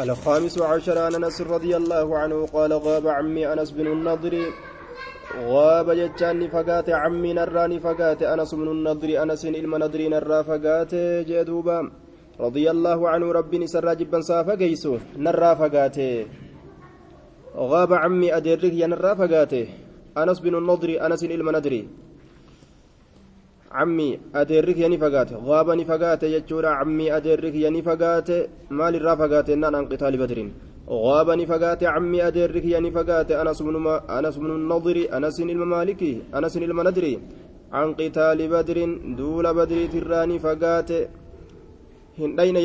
الخامس عشر عن أنس رضي الله عنه قال غاب عمي أنس بن النضر. غاب جتان فقات عمي نراني فقات أنس بن النضر. ilma nadrii narraa fagaate jee duuba رضي الله عنه ربي نسر جبا صافا قيسو نرى فقاته. غاب عمي أدرك نرى فقاته. أنس بن النضر أنس إلما ندري عمي أدرك يا نفقاته غاب نفقاته يجورا عمي أدرك يا نفقاته مال الرا فقاته نان عن قتال بدر غاب نفقاته عمي أدرك يا نفقاته أنس بن ما أنس بن النضر أنس المالكي أنس المندري عن قتال بدر دول بدر تراني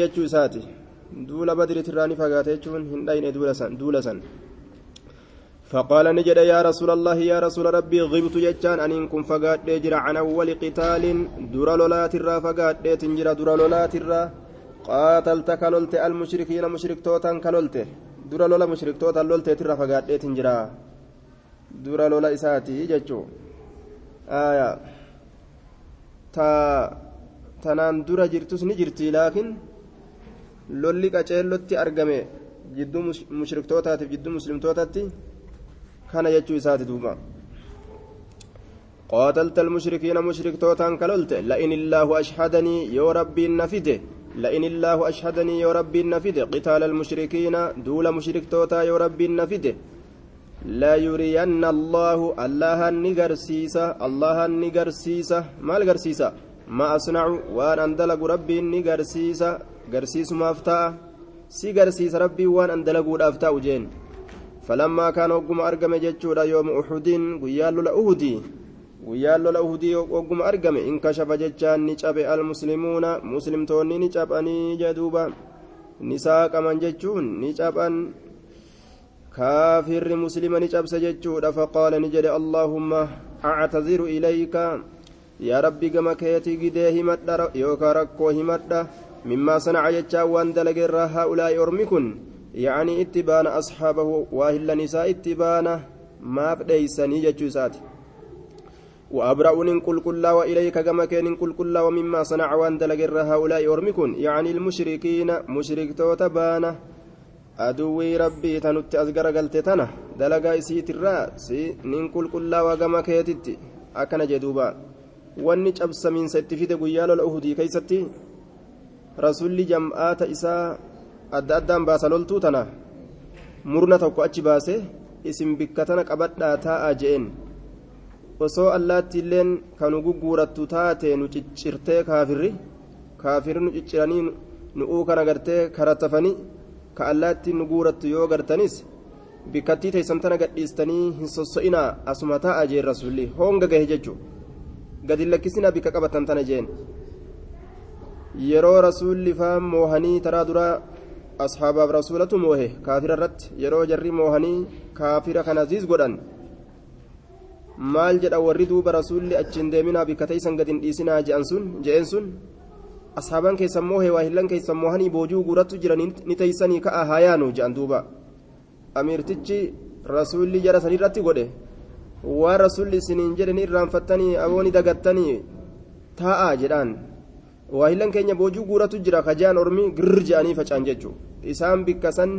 jechuu isaati duula badritirraa ni fagaate jechuun hin dhayne duula san فقال نجد يا رسول الله يا رسول ربي غبت جتان أن كن فقاد جرى عن أول قتال در لولات الرا فقاد تنجر در لولات الرا. قاتلت كلولت المشركين مشرك توتا كلولت در لولا مشرك توتا لولت ترى فقاد تنجرا. در لولا إساتي جتشو. آية. تا dura jirtus ni jirti laakiin lolli qaceellotti argame jidduu mushriktootaatiif jidduu muslimtootatti kana jechuu isaati duuba. قاتلت المشركين مشركتوتان كللت لئن الله أشهدني يا ربي النفده لئن الله أشهدني يا ربي النفده قتال المشركين دول مشركتوتا يا ربي النفده لا يرين الله الله النجرسيسة الله النجرسيسة ما الجرسيسة ما أصنع وأن أندلق ربي إني قرسيسا قرسيس ما أفتاء سي قرسيس ربي وأن أندلق أفتاء جين فلما كان وقم أرقم جتشورا يوم أحد قيال لأهدي قيال لأهدي وقم أرقم انكشف جتشان نجاب المسلمون مسلم توني نجاب أني جدوبا نساء كمان جتشون نجاب أن كافر مسلم نجاب سجتشورا فقال نجد اللهم أعتذر إليك yaa rabbi gama keetii gidee himadha yookaan rakkoo himadha mimmaa sanaca jechaa waan dalageerraa haa'ulaa'i ormi kun yaa'anii itti baana asxaabahu waa hillan isaa itti baana maaf dheeysanii jechuu isaati وأبرأ قل قل وإليك كما كان قل قل ومما صنع وان دلق هؤلاء أرمكن يعني المشركين مشرك توتبانا أدوي ربي تنت أزقر قلت تنا دلق إسيت الرأس نين قل قل وكما كيتت أكن جدوبا wanni cabsamiinsa itti fide guyyaa lola uhudii keeysatti rasulli jam'aata isaa adda addaan baasa loltuu tana murna tokko achi baase isin bikka tana qabadhaa taa'aa je'een osoo allaatti illeen kanu gugguurattu taate nu ciccirtee kaafirri kaafirri nu cicciranii nu'uu kana gartee karattafanii ka allaatti nu guurattu yoo gartanis bikkattii teessan tana gadhiistanii hin sosso'inaa asuma taa'aa jeen rasulli honga gahe jechuudha. gadi lakkisina bikka qabatan tana jeen yeroo rasuulli faan moohanii taraa duraa ashaabaaf rasuulatu moohe kaafira irratti yeroo jarri moohanii kaafira kana ziis godhan maal jedha warri duuba rasuulli achiin deeminaa bikka teeysan gadi hin dhiisinaa je'an sun je'een sun ashaaban keessan moohe waa hillan keessan moohanii boojuu guurattu jiran ni teeysanii ka'a haayaanu je'an duuba amiirtichi rasuulli jara sanirratti godhe waan rasulli isiniin jedhani irraanfattanii abooni dagattanii taa'aa jedhaan waa hillan keenya boojuu guuratu jira kajaan ormi girr je'anii facaan jechuu isaan bikka san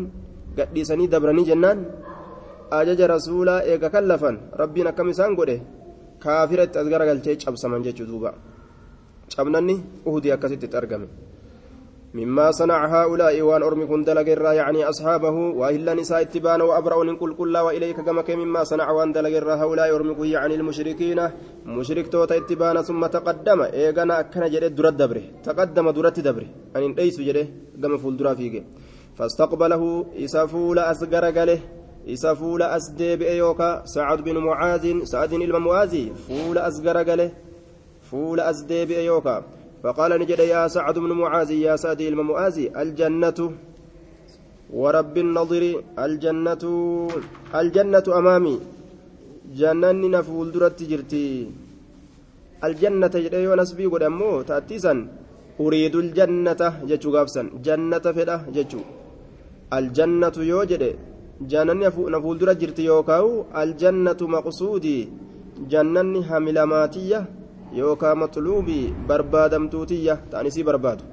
gadhiisanii dabranii jennaan ajaja rasuulaa eega kan lafan rabbiin akkam isaan godhe kaafira itti as garagalchee cabsaman jechuu duuba cabnanni uhudii akkasitti itti argame مما صنع هؤلاء وان أرمي كن دلق يعني أصحابه وإلا نساء اتبان وأبرأ قل قل وإليك كما مما صنع وان دلق هؤلاء أرمي يعني المشركين مشرك توتا اتبان ثم تقدم إيغانا أكنا جري درد دبره تقدم درد دبره أن ليس جري قم فول درا فيك فاستقبله إسافول أسقر قاله إسافول أسديب أيوكا سعد بن معاذ سعد المعاذي فول أسقر قاله فول أسديب أيوكا فقال نجد يا سعد بن معاذ يا سعد المعاذ الجنة ورب النظر الجنة الجنة أمامي. جنني نفول درت جرتي. الجنة جدي ونسبي قد أمو تأتيسا أريد الجنة جتشو غافسا جنة فدا جتشو. الجنة يوجد جنني نفول درت جرتي يوكاو الجنة مقصودي جنني حملماتية yookaan maxluubii barbaadamtuutiyya ta'anisii barbaadu.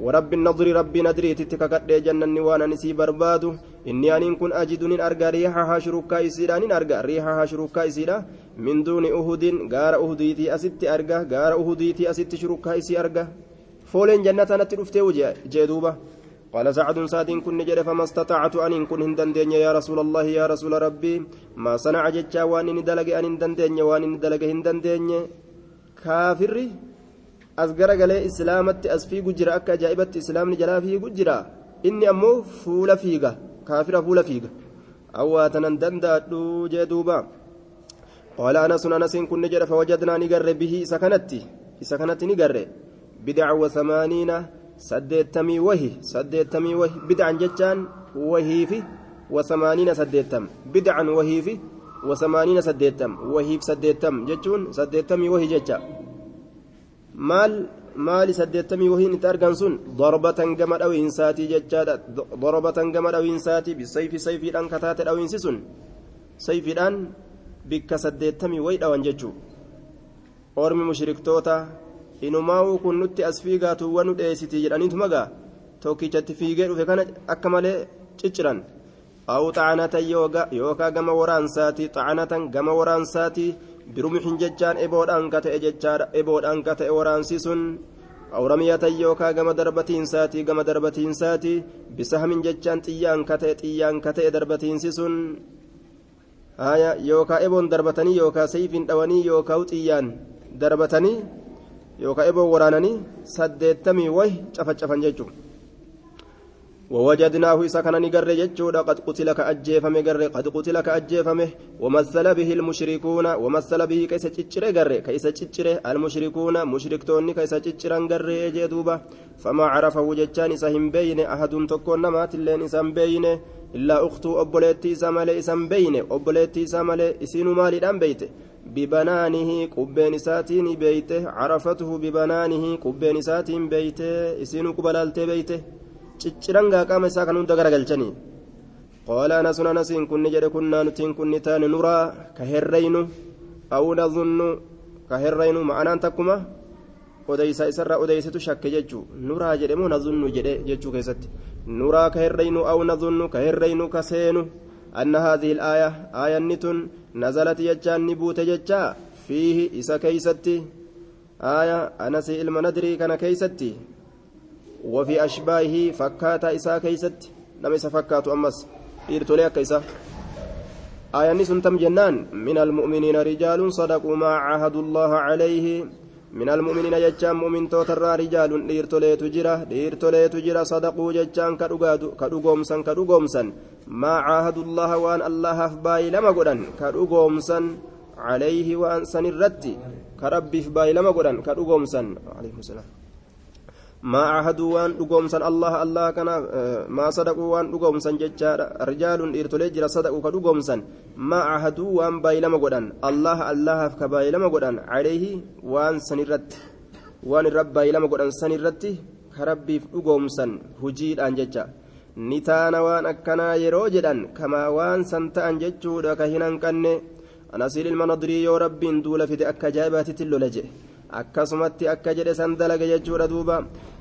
ورب النضر ربي ندري تتككد جنة وأنا نسي برباد إني أن كن أجد نين أرجع ريحها شروكا إسيرا نين أرجع ريحها شروكا إسيرا من دون أهد غار أهديتي أسيت أرجع غار أهديتي أسيت شروكا إسي أرجع فولين جنة نترفته جدوبة قال سعد سعد كن نجد فما استطعت أن كن هندن يا رسول الله يا رسول ربي ما صنع جتشا وان ندلق أن هندن وان ندلق هندن كافر as garagalee islaamatti as fiigu jira akka ajaa'ibatti islaamni jalaa fiigu jira inni ammoo fuula fiiga kaafira fuula fiiga awwaatanan danda'adhu jee duuba qaala anasun anasiin kun ni jedha fawajadnaa ni garre bihi isa saddeettamii wahi saddeettamii wahi bidcan jechaan wahiifi wasamaaniina saddeettam bidcan wahiifi wasamaaniina saddeettam wahiif saddeettam jechuun saddeettamii wahi jecha maal maali saddeettamii wahiin itti argan sun darbatan gama dhawiinsaatii jechaadha darbatan gama dhawiinsaatii bisayfi sayfiidhaan kataate dhawiinsi sun sayfiidhaan bikka saddeettamii wayi dhawan jechuu ormi mushriktoota inumaa'uu kun nutti as fiigaatuuwwan nu dheessitii jedhaniitu magaa? Tokkichatti fiigee dhufe kana akka malee cicciran. Aw xacanatan yookaa gama waraansaati xacanatan gama waraansaati birumixin jechaan eboodhaan ka ta'e jechaadha. Eboodhaan ka ta'e waraansi sun awramiyatan yookaa gama darbatiinsaati gama darbatiinsaati bisahmin jechaan xiyyaan ka ta'e xiyyaan ka ta'e darbatiinsi sun haya yookaa eboon darbatanii yookaa sayfiin dhawanii yookaa xiyyaan darbatanii yookaa eboon waraananii saddeettamii wayi cafacafan jechuudha. ووجدناه كان نقر جتشودا قد قتل كأجيفم قر قد قتل كأجيفم ومثل به المشركون ومثل به كيس تشتري قر كيس تشتري المشركون مشركتون كيس تشتري قر جدوبا فما عرفه جتشان إسهم بين أحد تكون نمات اللين إسهم بين إلا أختو أبوليتي سمالي إسهم بين أبوليتي سمالي إسينو مالي دام بيته ببنانه قبين ساتين بيته عرفته ببنانه قبين ساتين بيته إسينو قبلالتي بيته ciccirangaa qaama isaa kan hunda garagalchanii qaala anasun anasiin kunni jedhe kunnaa nutiin kunni taane nuraa ka herreynu aw nadunnu ka herreynu ma'anaan takkuma odeysa isarraa odeysitu shakke jechuu nuraa jedhe moo nadunnu jedhe jechuu keessatti nuraa ka herreynu aw nadunnu ka herreynu ka seenu أن هذه الآية آية نتن نزلت يجان نبوت ججا فيه إسا كيستي. آية أنسي المندري كان كيستي. وفي أشباهه فكاتا إسا كيست نم إسا فكاتو أمس. إرتولي كيسا آية نسنتم جنان. من المؤمنين رجال صدقوا ما عاهدوا الله عليه. من المؤمنين جتان مؤمن توترى رجال إرتولي تجرى إرتولي تجرى صدقوا جتان كدوغومسا كدوغومسا ما عاهدوا الله وأن الله فباي لما قدن كدوغومسا عليه وأن سنرتي كربي فباي لما قدن كدوغومسا عليه السلام. ما عهدوا وان دغومسا الله الله كان ما صدقوا وان دغومسا ججار رجال إرتولي جرا صدقوا كدغومسا ما عهدوا وان بايلما غدان الله الله كبايلما غدان عليه وان سنرت وان رب بايلما غدان سنرت كربي دغومسا هجيد ان ججا نتانا وان أكنا يرو كما وان سنتان ججودا كهنان كنه أناسيل المنضري يا رب دول في أكا جابات تلولجه akkasumatti akka jedhe san dalaga jechuudha duuba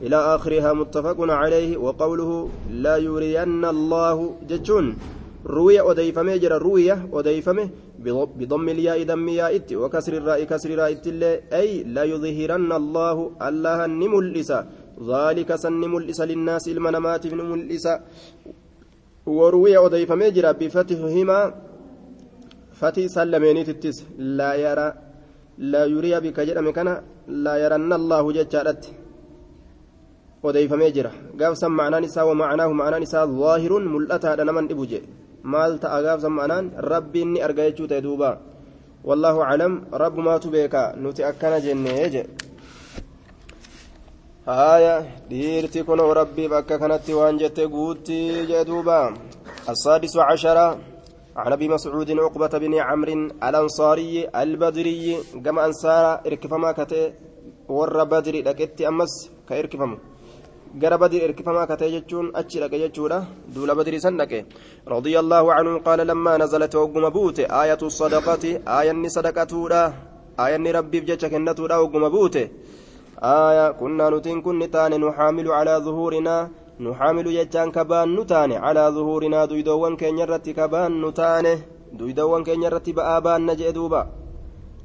ilaa aakhirihaa muttafaqun calayhi waqawluhu laa yuriyanna allaahu jechuun ruwiya odeeyfamee jira ruwiya odeeyfame bidammi lyaa'i dammi yaa'itti wakasri irraa'i kasri raa'itti illee ay la yudhiranna allaahu allaha ni mul'isa ذلك سن ملئس للناس المنامات من ملئس وروي أضيفمي جرى بفتحهما فتي سلميني تتس لا يرى لا يري بك جرم كان لا يرن الله odeeyfamee jira gaafsan macnaan isaa wamacnaahu macnaan isaa zaahirun mul'ataadha naman dhibu je maal ta'a gaafsan macnaan rabbiin ni arga jechuu ta'e duuba wallaahu aclam rabbumaatu beeka nuti akkana jennee je haaya dhiirti kunoo rabbiif akka kanatti waan jette guutti jee duuba السادس عشر عن أبي مسعود عقبة بن عمرو الأنصاري البدري كما أنصار إركفما كتئ ور بدر لكت أمس gara badri irkifamaa katee jechuun achi dhaqe jechuudha duula badrii san dhaqe رضي الله عنه قال لما نزلت وقم بوت آية الصدقة آية صدقتودا آية ربي بجتش كنتودا وقم بوت. آية كنا نتين كن تاني نحامل على ظهورنا نحامل جتان كبان نتاني على ظهورنا دويدوان كين يرتي كبان نتاني دويدوان كين يرتي بآبان نجئ دوبا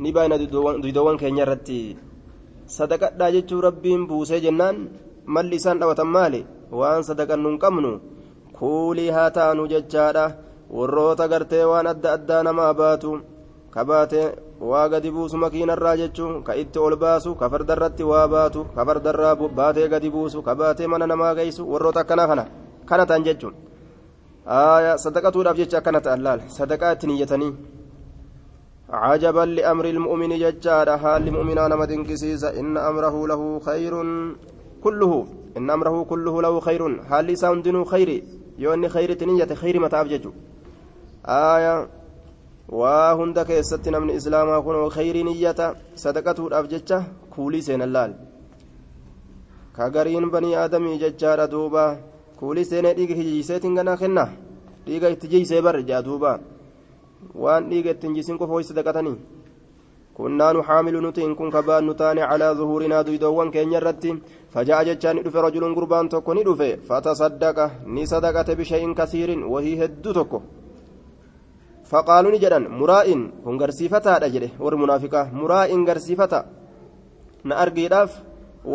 نباين دويدوان كين يرتي sadaqadhaa jechuu rabbiin buusee jennaan malli isaan dhawatan maali waan sadaqannu hin qabnu kuulii haa taanu jechaadha warroota gartee waan adda addaa namaa baatu ka baate waa gadi buusu makiinarraa jechuun ka itti ol baasu ka fardarratti waa baatu ka fardarraa baatee gadi buusu ka baatee mana namaa geessu warroota akkanaa kana kana ta'an jechuun sadaqatuudhaaf jecha akkana ta'an laal sadaqaa ittiin iyyatanii. عجبا لأمر المؤمن ججار حال مؤمنا نما دنكسيس إن أمره له خير كله إن أمره كله له خير حال ساندن خير يوني خير تنية خير متعب ججو آية وهند كيست من إسلام كن خير نية صدقته الأفججة كولي سين اللال كغرين بني آدم ججار دوبا كولي سين ديك هجيسيت غنا خنا ديك تجيسي بر جادوبا waan dhiiga ittiin jisin qofa hoy sadaqatanii كنا نحامل نتين كن كبان نتاني على ظهورنا دويدوان كين يرتي فجاء جتان دفه رجل قربان توكو ندفه فتصدق ني صدقة بشيء كثير وهي هدو توكو فقالوا نجدن مرائن كن غرسيفتا دجده ور منافقة مرائن غرسيفتا نأرقي داف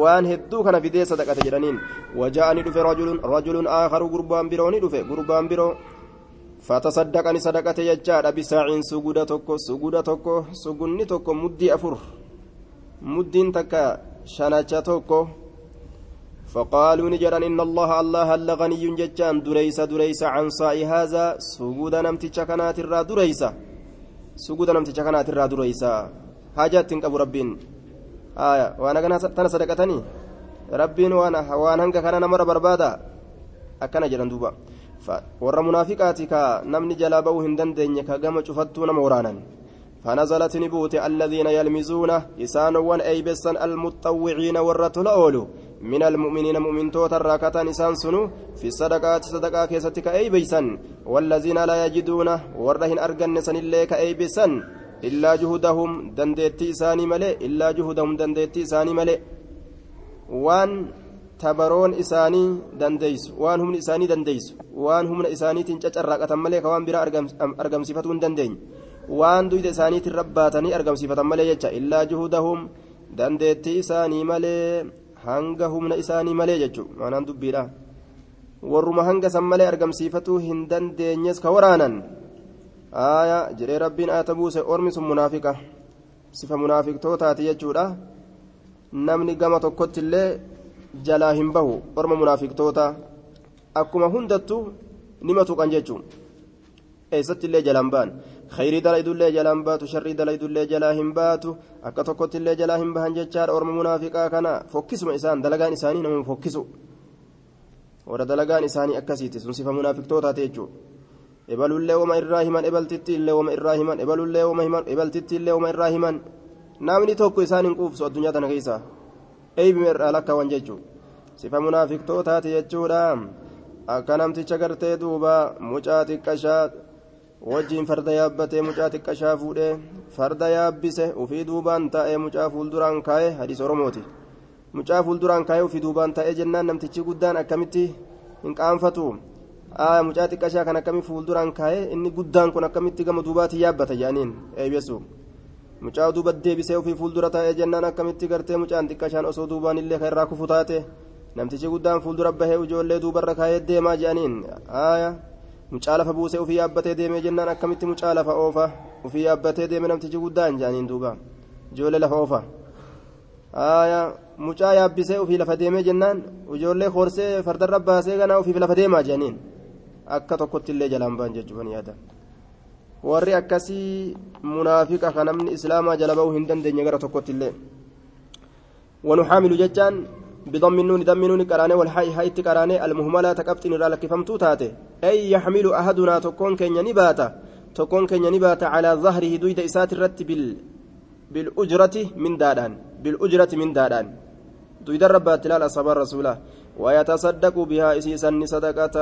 waan hedduu kana fidee sadaqate jedhaniin wajaa'ani dhufe rajulun rajulun aakaru gurbaan biroo ni dhufe gurbaan biroo fatasaddaqani sadaqate jechaadha bisaaciin suguda tokko suguda tokko sugunni tokko muddii afur muddiin takka shanacha tokko فقالوا نجرا إن الله الله لغني ججان دريس دريس عن صاء هذا سجود نمت شكنات الرا دريس. سجود نمت شكنات الرا دريس. حاجات تنقب ربين. آية. وأنا تنا صدقتني. ربين وأنا وأنا هنك كان نمر بربادا. أكنا جران دوبا. warra munaafiqaati ka namni jalaa ba'uu hin dandeenye ka gama cufattuu nama waraanan فنزلت نبوت الذين يلمزون إسانوان أي بسن المتطوعين ورة من المؤمنين مؤمن توتا راكتا نسان سنو في الصدقات صدقاء كيستك أي بيسن والذين لا يجدون ورهن أرقن سن الليك أي بسن إلا جهدهم دنديتي إساني ملئ إلا جهدهم دنديتي إساني ملئ وان tabaroon isaanii dandeeysu waan humni isaanii dandeeysu waan humna isaaniitiin cacarraaqatan malee ka waan biraa argamsiifatuu hin dandeenye waan duyda isaaniitiin rabbaatanii argamsiifatan malee jecha illaa juhudahum dandeettii isaanii malee hanga humna isaanii malee jechuudha maanaan dubbiidha. Warruma hanga san malee argamsiifatuu hin dandeenyes ka waraanan. Aayaa jedhee rabbiin aata buuse ormi sun munaafiqa sifa munaafiqtootaati jechuudha. Namni gama tokkotti illee jalaa hin bahu orma munaafiqtoota akkuma hundattu nima tuqan jechuun. Eessatti illee jalaan ba'an khayrii dalaydullee jalaan baatu sharrii dalaydullee jalaa hin baatu akka tokkotti illee jalaa hin bahan jechaadha orma munaafiqaa kana fokkisuma isaan dalagaan isaanii nama fokkisu warra dalagaan isaanii akkasiiti sun sifa munaafiqtootaati jechuudha ebalullee wama irraa himan ebaltitti illee wama irraa himan ebalullee wama himan ebaltitti illee wama irraa himan namni tokko isaan hin quufsu addunyaa tana keessaa eeybime irraa lakkaawwan jechuudha sifa munaafiqtootaati jechuudha akka namticha gartee duuba mucaa xiqqashaa wajjiin farda yaabbatee mucaa xiqqashaa fuudhee farda yaabbise ufii duubaan taa'ee mucaa fuulduraan kaa'ee hadiis oromooti. Mucaa fuulduraan kaa'ee ufii duubaan taa'ee jennaan namtichi guddaan akkamitti hin qaanfatu? Mucaa xiqqashaa kan akkamii fuulduraan kaa'ee inni guddaan kun akkamitti gama duubaatii yaabbata jedhaniin eeybessu. mucaa duuba deebisee ofii fuuldura taa'ee jennaan akkamitti gartee mucaan xiqqashaan osoo duubaan illee kan irraa kufu taate? Namtichi guddaan fuuldura bahee ijoollee duubarra kaayee deemaa jedhaniin haaya mucaa lafa buusee ofii yaabbatee deemee jennaan akkamitti mucaa lafa oofa ofii yaabbatee deeme namtichi guddaan jedhaniin duuba ijoollee lafa oofa mucaa yaabbisee ofii lafa deemee jennaan ijoollee horsee fardarra baasee ganaa ofiif lafa deemaa jedhaniin akka tokkotti illee jalaan ba'an jechuudha ni yaada. warri akkasii munaafiqa ka namni islaamaa jala ba'uu hin dandeenye gara tokkotti illee wanuxaamilu jechaan بضم النون دم النون قرانه والحاء حيت قرانه المهملة تقبطن را لكفمتو تاته أي يحمل أحدنا تكون كن نباتا. تكون كن نباتا على ظهره دويد إسات الرت بال بالأجرة من دادان. بالأجرة من دادان. دويد الربات لا صبر رسوله ويتصدق بها إسيسا صدقة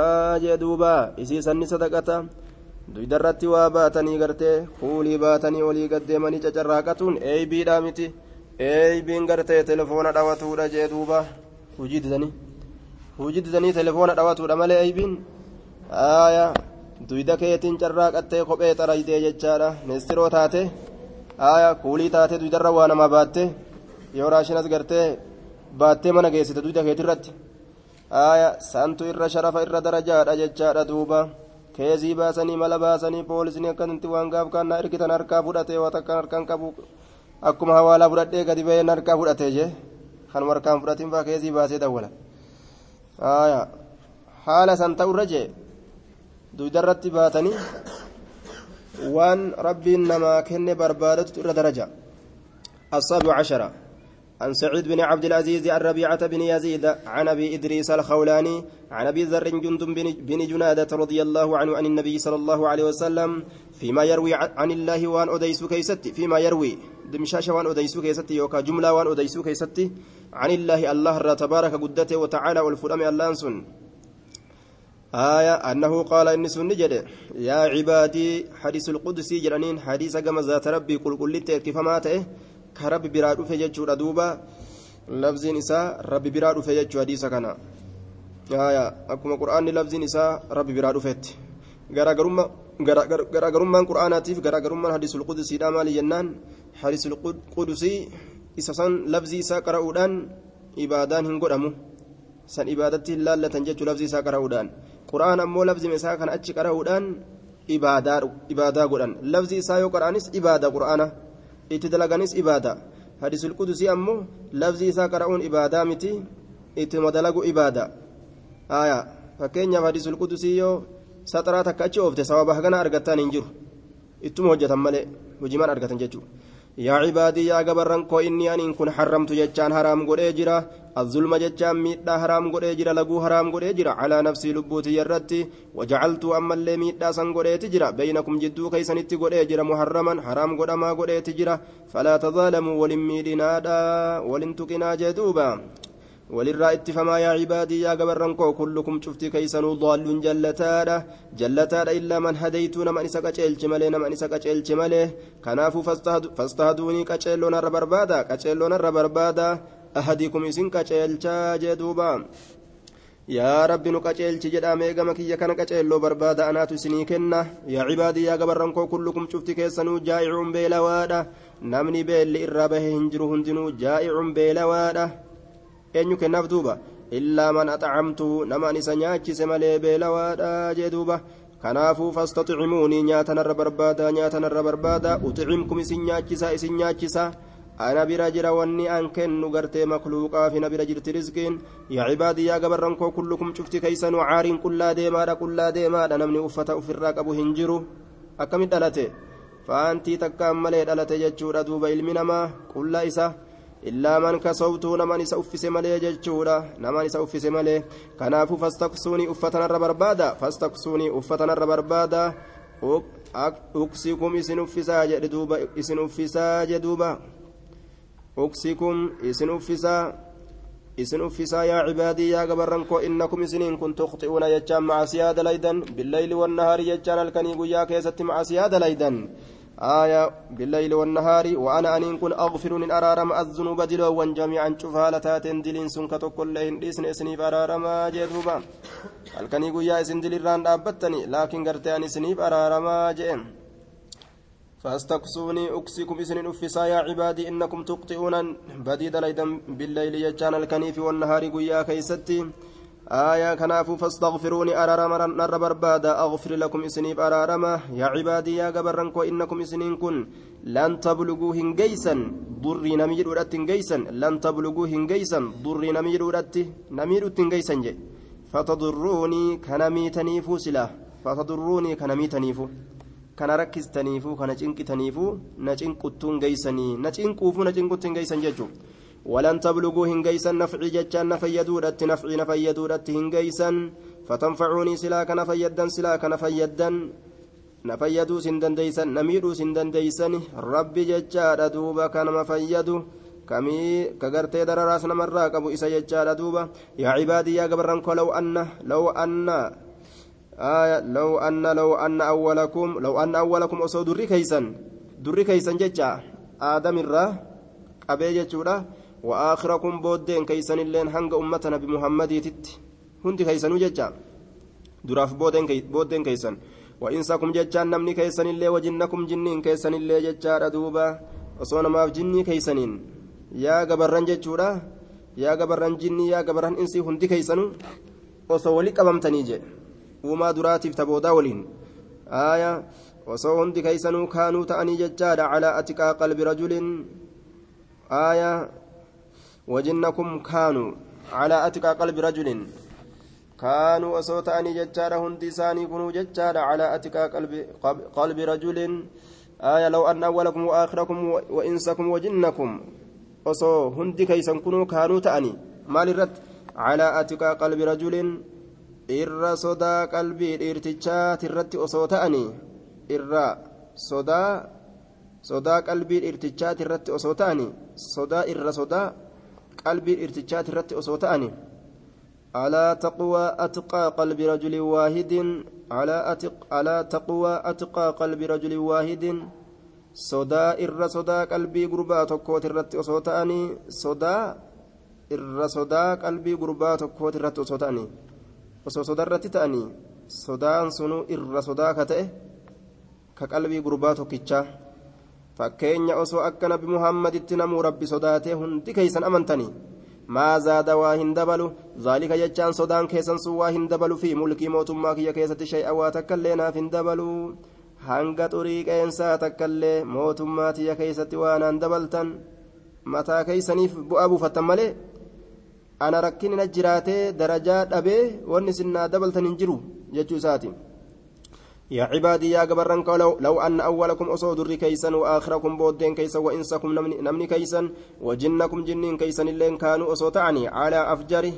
جدوبا إسيسا صدقة duydarratti waa baatanii gartee fuulii baatanii olii gaddeemanii cacarraaqatuun eeybiidhaa miti eeybiin gartee telefoona dhawatuudha jee duuba hujii didanii hujii didanii telefoona dhawatuudha malee eeybiin aaya duyda keetiin carraa qattee kophee xaraydee jechaadha neestiroo taate aaya kuulii taate duydarra waa namaa baatte yoo raashinas gartee baattee mana geessite duyda keetirratti aaya santu irra sharafa irra darajaadha jechaadha duuba keezii baasanii mala baasanii poolisni akkasitti waan gaaf kaan na hirkitan harkaa fudhatee waan takkaan harkaan qabu akkuma hawaalaa fudhadhee gadi ba'een harkaa fudhatee jee kanuma harkaan fudhatiin faa keezii baasee dawwala haala san ta'urra jee duydarratti baatanii waan rabbiin namaa kenne barbaadatu irra daraja السابع عشر عن سعيد بن عبد العزيز عن ربيعة بن يزيد عن أبي إدريس الخولاني عن أبي ذر جندب بن جنادة رضي الله عنه عن النبي صلى الله عليه وسلم فيما يروي عن الله وان أديس كيستي فيما يروي دمشاش وان أديس كيستي يوكا جملة وان أديس كيستي عن الله الله تبارك قدته وتعالى والفرم اللانسون آية أنه قال إن سن جد. يا عبادي حديث القدسي جرانين حديث كما ذات ربي قل قل كيف ماته كرب براد فججور دوبا لفظ نساء رب براد فججور حديث كان آية أكما قرآن لفظ نساء رب براد فت garaagarummaan qura'aanaatiif garaagarummaan hadiisul qudsiidha maali jennaan hadiisul qudusii isa san labzii isaa qara'uudhaan ibaadaan hin godhamu san ibaadatti hin laallatan jechuu labzii isaa qara'uudhaan qura'aan ammoo labzii isaa kan achi qara'uudhaan ibaadaa godhan labzii isaa yoo qara'anis ibaada qura'aana itti dalaganis ibaada hadiisul qudusii ammoo labzii isaa qara'uun ibaadaa miti itti madalagu ibaada fakkeenyaaf hadiisul qudusii yoo saxaraa takka achi oofte sababa hagana argattaan hin jiru ittuma hojjetan malee hojimaan argatan yaa cibaadii yaa gabarran koo inni aniin kun haramtu jechaan haraam godhee jira الظلم جتام ميدا حرام غدي جرا لغو حرام غدي جرا على نفسي لبوتي يرتي وجعلت اما اللي ميدا سن غدي تجرا بينكم جدو كيسنتي غدي جرا محرما حرام غدا ما غدي تجرا فلا تظالموا ولم ميدنادا ولن تقنا جدوبا وللرا اتفما يا عبادي يا غبرنكو كلكم شفتي كيسنو ضال جلتادا جلتادا الا من هديت نما انسا قچلچ ملي نما انسا قچلچ ملي كنافو فاستهدوني قچلون ربربادا قچلون ربربادا أحدكم إسن قچلچا جدوبا يا رب نقچلچ جدا ميغما كيا كان قچلو بربادا اناتو سني كنا يا عبادي يا غبرنكو كلكم شفتي كيسنو جائع بيلوادا نمني بيل إرابه هنجرو هندنو جائع بيلوادا eenyu kennaaf duuba illaa man axacamtu nama an isa nyaachise malee beelawaadha jee duuba kanaafuu fastaxicimuunii nyaatanarra barbaada nyaatanarra barbaada uxicimkum isin nyaachisa isin nyaachisa ana bira jira wanni an kennu gartee makluuqaafi na bira jirti rizqiin yaa cibaadii yaa gabarran koo kullukum cufti keeysanuu caariin qullaa deemaadha qullaa deemaadha namni uffata ufirraa qabu hin jiru akkamit dhalate faantii takkaan malee dhalate jechuudha duuba ilmi namaa qullaa isa illaa man kasawtuu naman isa uffise malee jechuudha naman isa uffise malee kanaafuu fastaqsuunii uffatanarra barbaada fastaqsuunii uffatanarra barbaada uksikum isin uffisaa jedhe duuba isin uffisaa jedhe duuba uksikum isin uffisaa isin uffisaa yaa cibaadii yaa gabarran koo innakum isiniin kun tuqxi'uuna jechaan macasiyaa dalaydan billayli wannahaari jechaan halkanii guyyaa keessatti macasiyaa dalaydan آية بالليل والنهار وأنا أنين كن أغفر من أرارم الذنوب دلوا جميعا شوفها لتاتين دلين سنك تقول لهن إسن إسنيف أرارما halkanii guyyaa isin dilirraan dhaabbattani laakiin gartee ani isiniif araaramaa jeen فاستقصوني أكسكم إسن أفسا يا عبادي إنكم تقطئون بديد ليدا بالليل يجان الكنيف والنهار قيا كيستي. آية كنافو فاستغفروني أرارما نر بربادا أغفر لكم إسنيف أرارما يا عبادي يا قبرنكو إنكم إسنين كن. لن تبلغوا هنجيسا. ضري نمير ودت هنجيسا. لن تبلغوا هنجيسا. ضري نمير ودت نمير هنجيسا. جي فتضروني كنميتنيفو سلا فتضروني كنميتنيفو kana rakkistaniifuu kana cinqitaniifuu na cinquttuun geeysanii na cinquufuu na cinquttiin geeysan jechuudha ولن تبلغوا هنجيسا نفعي جتان نفيدودت نفعي نفيدودت هنجيسا فتنفعوني سلاك نفيدا سلاك نفيدا نفيدوا سندن ديسا نميروا سندن ديسا ربي جتان دوبا كان مفيدوا kamii kagartee dararaas namarraa qabu isa jechaadha duuba yaa cibaadii yaa gabarranko law anna law anna آية لو أن لو أن أولكم لو أن أولكم أصو دري كيسا دري كيسا ججا آدم الرا qabee jechuudha wa'aakhirakum booddeen keeysan illeen hanga ummata nabi muhammadiititti hundi keeysanuu jecha duraaf booddeen keeysan wa'insakum jechaan namni keeysan illee wajinnakum jinniin keeysan illee jechaadha duuba osoo namaaf jinnii keeysaniin yaa gabarran jechuudha yaa gabarran jinnii yaa gabarran insii hundi keeysanu osoo wali qabamtanii jedhe uumaa duraatiif taboodaa waliin aaya osoo hundi keeysanuu kaanuu ta'anii jechaadha calaa atiqaa qalbi rajulin aaya wajinnakum kaanuu calaa atiqaa qalbi rajulin kaanuu osoo ta'anii jechaadha hundi isaanii kunuu jechaadha calaa atiqaa qalbi rajulin آية لو أن أولكم وآخركم وإنسكم وجنكم osoo hundi keeysan kunuu kaanuu ta'anii maal irratti calaa atiqaa qalbi rajulin irra sodaa qalbii dhiirtichaati irratti osoo ta'anii irra sodaa sodaa qalbii dhiirtichaati irratti osoo ta'anii sodaa irra sodaa qalbii dhiirtichaati irratti osoo ta'anii alaa taqwaa atqaa qalbi rajulin waahidin alaa taqwaa atqaa qalbi rajulin waahidin sodaa irra sodaa qalbii gurbaa tokkooti irratti osoo ta'anii sodaa irra sodaa qalbii gurbaa tokkooti irratti osoo ta'anii osoo sodaa irratti ta'anii sodaan sunuu irra sodaa ka ta'e ka qalbii gurbaa tokkichaa fakkeenya osoo akka nabi muhammaditti namuu rabbi sodaatee hundi keeysan amantanii maa zaada waa hin dabalu zaalika jechaan sodaan keessan sun waa hin dabalu fi mulkii mootummaa kiyya keessatti shay'a waa takka illee naaf hin dabalu hanga xurii qeensaa takkaillee mootummaa tiyya keeysatti waanaan dabaltan mataa keeysaniif bu'aa buufattan malee ana rakkinina jiraatee darajaa dhabee wanni sinnaa dabaltan hin jiru jechuu isaati يا عبادي يا جبران لو, لو أن أولكم أصو در كيسا وآخركم بودين كيسا وإنسكم نمني, كيسا وجنكم جنين كيسا اللين كانوا أصو تعني على أفجر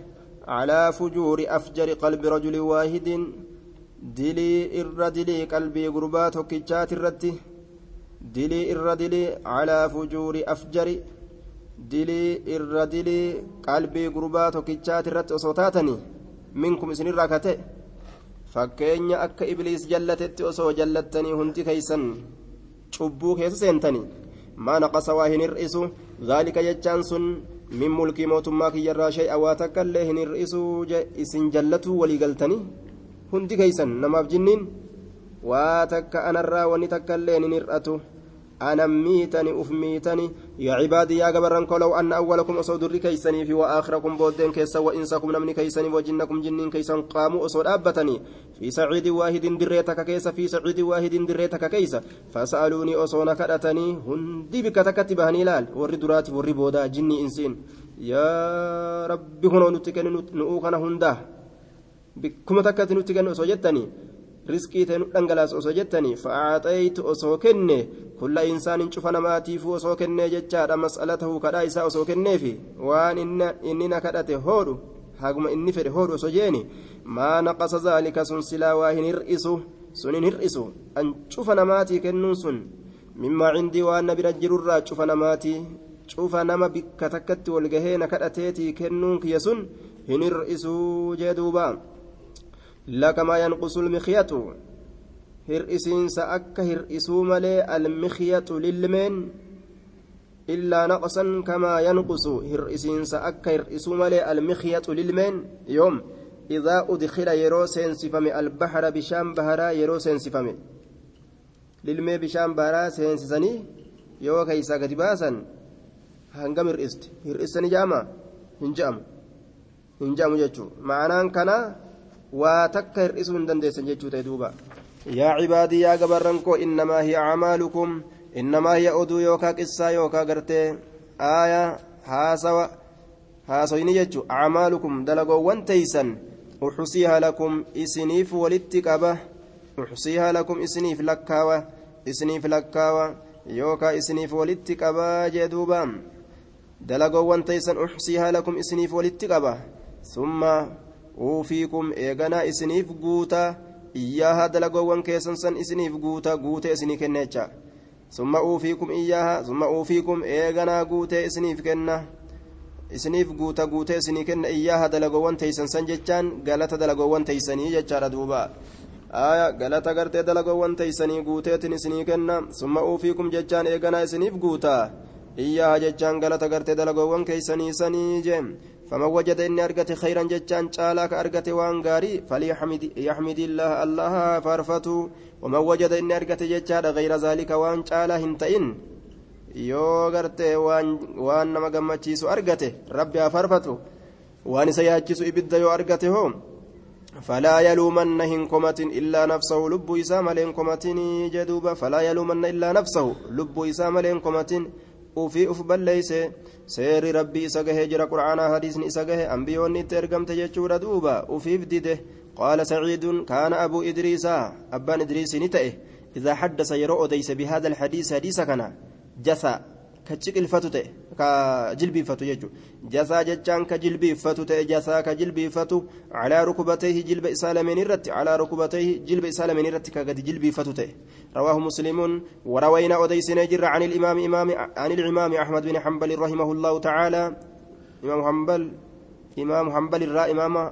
على فجور أفجر قلب رجل واحد dilii qalbii gurbaa tokkichaati irratti dilii irra dilii calaa fujuuri afjari dilii irra dilii qalbii gurbaa tokkichaati irratti osoo taatanii minkum isinirraa kate fakkeenya akka ibliis jallatetti osoo jallattanii hundi keeysan cubbuu keessa seentanii maa naqasa waa hin hir'isu zaalika jechaan sun min mulkii mootummaa kiyyarraa shay'a waa takka illee hin hir'isuu isin jallatuu walii galtanii hundi keeysan namaaf jinniin waa takka anarraa wanni takka illee hin hir'atu أنا ميتني أف ميتني. يا عبادي يا جبران لو أن أولكم أصود كيسني في وآخركم بودين كيسا وإنسكم نمني كيسني وجنكم جنين كيسا قاموا أصود أبتني. في سعيد واحد دريتك كيسا في سعيد واحد دريتك كيسا. فسألوني أصونا كرتني هندي بك تكتبهني لال. وري دراتي وري بودا جني إنسين. يا ربي هنا نتكن نؤوكنا هندا. بكم تكتن نتكن أصوجتني riskii ta'e nu dhangalaas osoo jettanii fa'aaxeeytu osoo kenne kulla insaanin cufa namaatiifuu osoo kennee jechaadha mas'alatahu kadhaa isaa osoo kenneefi waan inni na kadhate hoodhu haguma inni fedhe hoodhu osoo jeeni maa naqasa zaalika sun silaa waa hin hir'isu sun hin hir'isu an cufa namaatii kennuun sun mimmaa cindii waan na bira jirurraa cufa namaatii cufa nama bikka takkatti walgahee na kadhateetii kennuun kiyya sun hin hir'isuu jee duubaa لك ما ينقص المخيط. هرئسين سأك هرئسو ملي المخيط للمن. إلا نقصا كما ينقص هرئسين سأك هرئسو ملي المخيط للمن. يوم إذا أدخل يرو سينسفم البحر بشام بهرا يرو سينسفم للمي بشام بهرا سينسسني يو كيسا كتباسا هنقم هرئست هرئسني جاما هنجام. هنجام جتشو معناه كنا waa takka hir'isuu hin dandeessan jechuu ta'e duuba yaa cibaadii yaa gabarran koo innamaa hiya acmaalukum innamaa hiya oduu yookaa qissaa yookaa gartee aaya haasawa haasoyni jechu acmaalukum dalagoowwan teeysan uxsiiha lakum isiniif walitti qaba uxsiiha lakum isiniif lakkaawa isiniif lakkaawa yookaa isiniif walitti qabaa jee duuba dalagoowwan teeysan uxsiiha lakum isiniif walitti qaba summa uufiikum eeganaa isiniif guutaa iyyaaha dalagoowwan keessan san isiniif guutaa guutee isinii kenneecha summa uufiikum iyyaaha summa uufiikum eeganaa guutee isiniif kenna isiniif guuta guutee isinii kenna iyyaaha dalagoowwan teeysan san jechaan galata dalagoowwan teeysanii jechaadha duuba aya galata gartee dalagoowwan teeysanii guuteetin isinii kenna summa uufiikum jechaan eeganaa isiniif guutaa إياها جتان قالت قرت دلقوان كيسني سني جيم فمن وجد إني أرقت خيرا جتان شالاك أرقت وان غاري فليحمد يحمد الله الله فارفتو ومن وجد إني أرقت جتان غير ذلك وان شالا هنتئن yoo gartee waan nama gammachiisu argate rabbi haa farfatu waan isa yaachisu ibidda yoo argate hoo فلا يلومن هن كمة إلا نفسه. لب إسام لين كمة جدوبا فلا يلومن إلا نفسه. لب إسام لين كمة وفي أفبل ليس سير ربي إسقه جرى قرآن حديث إسقه أنبيون ترقم تججور دوبا وفي فدده قال سعيد كان أبو إدريس أبان إدريس نتئه إذا حدث يرؤ ديس بهذا الحديث حديث كان جسا كتشكلفatu ta'e ka jechaan ka jilbiifatu ta'e jasaa ka jilbiifatu calaa rukubatayhi jilba isaa lameen irratti calaa rukubatayhi jilba isaa lameen irratti ka gadi jilbiifatu ta'e رواه مسلم وروينا أديسنا جر عن الإمام إمام عن الإمام أحمد بن حنبل رحمه الله تعالى إمام حنبل إمام حنبل الرا إمام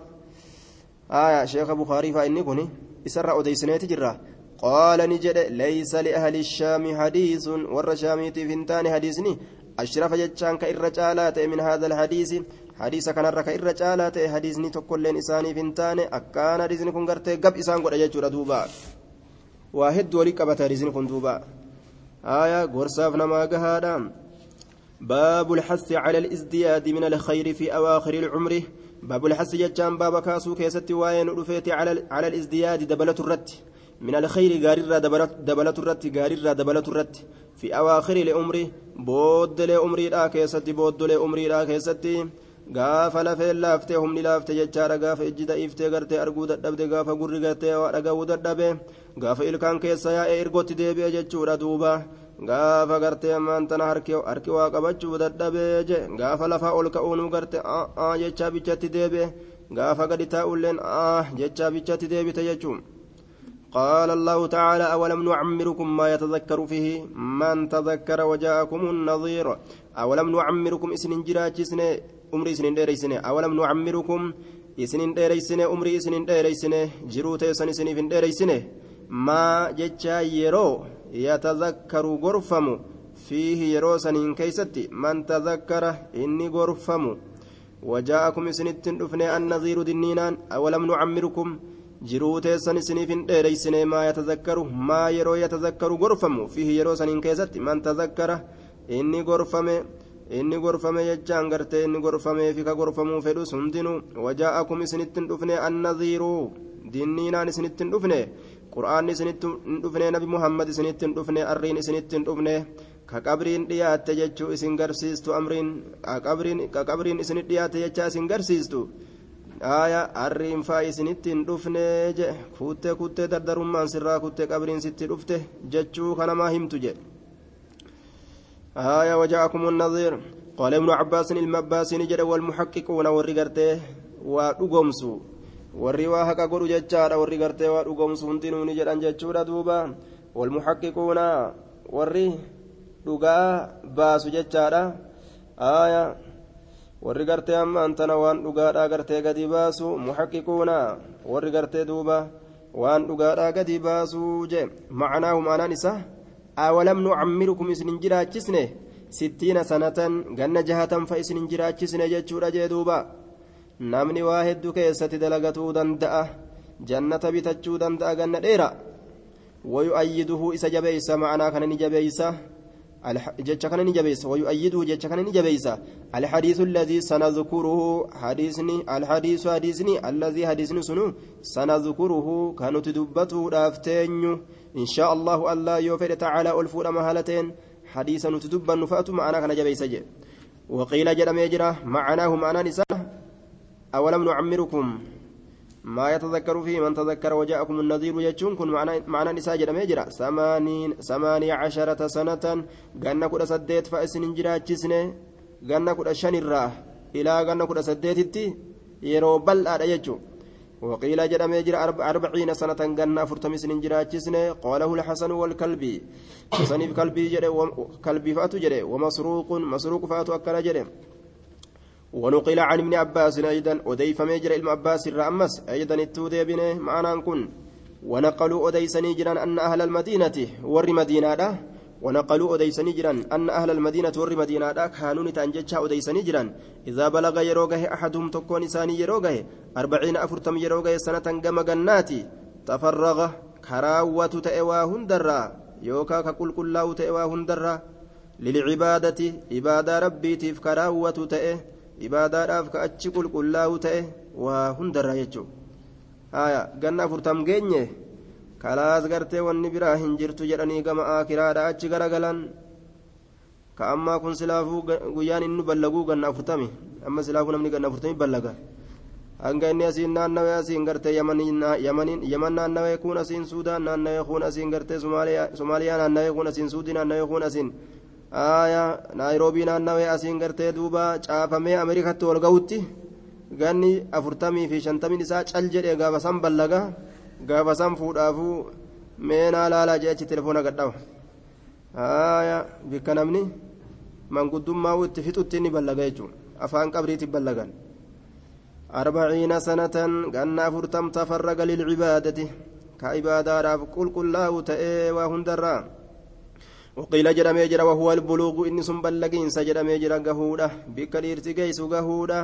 آية شيخ بخاري فإني كوني إسر أديسنا تجرى قال نجد ليس لأهل الشام حديث والرشاميت فنتان حديثني. أشرف جتشان كإرجالات من هذا الحديث. حديث كان الركا إرجالات حديثني تقول لين إساني فنتان. أكان حديثني كن قرتي قب إسان قد أجيتشو دوبا واحد ولي قبت حديثني كن دوبا. آية قرصاف نما قهادا. باب الحث على الازدياد من الخير في أواخر العمر. باب الحث جتشان باب كاسو كيستي وين على على الازدياد دبلة الرت من الخير غاريرا دبلت الرت غاريرا دبلت الرت في أواخر لأمري بود لأمري لا كيستي بود لأمري لا كيستي gaafa lafeen laaftee humni laaftee jechaadha gaafa ijji da'iiftee gartee arguu dadhabde gaafa gurri gartee waa dhaga'uu dadhabe gaafa ilkaan keessa yaa'ee ergotti deebi'e jechuudha duuba gaafa gartee ammaan tana harki waa qabachuu dadhabee je gaafa lafaa ol ka'uunuu gartee jechaa bichatti deebi'e gaafa gadi taa'ulleen jechaa bichatti deebite jechuudha. قال الله تعالى أولم نعمركم ما يتذكر فيه من تذكر وجاءكم النظير أولم نعمركم إسن جراجسن أمري إسن ديريسن أولم نعمركم إسن ديريسن أمري إسن ديريسن جروت إسن إسن فين ديريسن ما جتشا يرو يتذكر غرفم فيه يرو سنين كيستي. من تذكر إني غرفم وجاءكم إسن التندفن النظير دنينان. أولم نعمركم fihi yeroo saniin keessatti man tazakkara inni gorfame inni gorfame jechaan gartee inni gorfamee fi ka gorfamuu fedhus hundinuu wajaa'akum isinitti hin dhufne annadhiiruu dinniinaan isinitti hin dhufne qur'aanni isinitti hin dhufne nabi muhammad isinitti hin dhufne arriin isinitti hin dhufne ka qabriin dhiyaatte jechuu isin garsiistu amriin ka qabriin isinit dhiyaatte jechaa isin garsiistu aya arriin faa isinitti hin dhufne je kuttee kuttee dardarummaan sirraa kuttee qabriin sitti dhufte jechuu kanamaa himtu je aya waja'akum النظير قال ابن عباس المباس نجد والمحققون والرقرته ودغمسو warri waa haqa godhu jechaadha warri gartee waa dhugomsu hundinuu ni jedhan jechuudha duuba walmuhaqqiquuna warri dhugaa baasu jechaadha aya warri gartee amma antana waan dhugaadhaa gartee gadi baasu muhaqqiquuna warri gartee duuba waan dhugaadhaa gadi baasuu je macnaahu maanaan isa awalam nucammirukum isinin jiraachisne sittiina sanatan ganna jahatan fa isinin jiraachisne jechuudha jee duuba namni waa hedduu keessatti dalagatuu danda'a jannata bitachuu danda'a ganna dheera wayu'ayyiduhu isa jabeeysa macnaa kana ni jabeeysa jecha kana ni jabeessa wayu'ayyiduhu jecha kana ni jabeessa alhadiisu alladii sanadkuruhu hadiisni alhadiisu hadiisni alladii hadiisni sunu sanadkuruhu kan nuti dubbatuudhaaf teenyu inshaa allahu allah yoo fedhe tacaalaa ol fuudhama haalateen hadiisa nuti dubbannu fa'atu ma'anaa kana jabeessa jedhe وقيل جرم يجرى معناه معنى نساء أولم نعمركم ما يتذكر فيه من تذكر وجاءكم النذير يجون كن معنى جرم يجرى ثمانين ثمانية عشرة سنة. قلنا كل سديت فأسن جرى جسنة قلنا كل شن الراه إلى قلنا كل سديت يرو بل يجون وقيل جرم يجرى أربعين سنة. قلنا فرتمس نجرى جسنة قاله الحسن والكلبي. حسن كلبي جرى كلبي فأتو جرى. ومسروق مسروق فأتو أكل جرى. ونقل عن ابن عباس أيضا أديف ميجر ابن عباس الرأمس أيضا التودي بنه معنا كن. ونقلوا أديسني جران أن أهل المدينة ور مدينة. ونقلوا أديسني جران أن أهل المدينة ور مدينة. كانوا تنجتشا أديسني جران إذا بلغ يروغه أحدهم تكون إساني يروغه أربعين أفرتم يروغه سنة قم جناتي تفرغ كراوة تأوى هندرا. يوكا كقل كلاو تأوى هندرا. للعبادة عبادة ربي تيف كراوة راف كأتش قل كلاو تأه وهندرا يجو آية جنة فرتم جنيه kalaas gartee wanni biraa hin jirtu jedhanii gama aakiraadha achi garagalan ka ammaa kun silaafuu guyyaan inni ballaguu ganna afurtami amma silaafuu namni ganna afurtami ballaga hanga inni asiin naannawee asiin gartee yaman naannawee kun asiin suudaan naannawee kun asiin gartee somaaliyaa naannawee kun asiin suudii naannawee kun asiin aayaa naayiroobii naannawee asiin gartee duuba caafamee ameerikaatti ol ga'utti ganni afurtamii fi shantamiin isaa cal jedhee gaafa san ballaga. gaafa san fuudhaafuu meenaa laalaa jee achi telefoona gadhawa haaya bikka namni manguddummaa itti fixutti inni ballaga jechuun afaan qabriitti ballagan arbaciina sanatan ganna afurtam tafarraga lilcibaadati ka ibaadaadhaaf qulqullaa'u ta'ee waa hundarraa وقيل جرمي جرا وهو البلوغ إني سن بلغين سجرمي جرا قهودا بك الإرتي قيس قهودا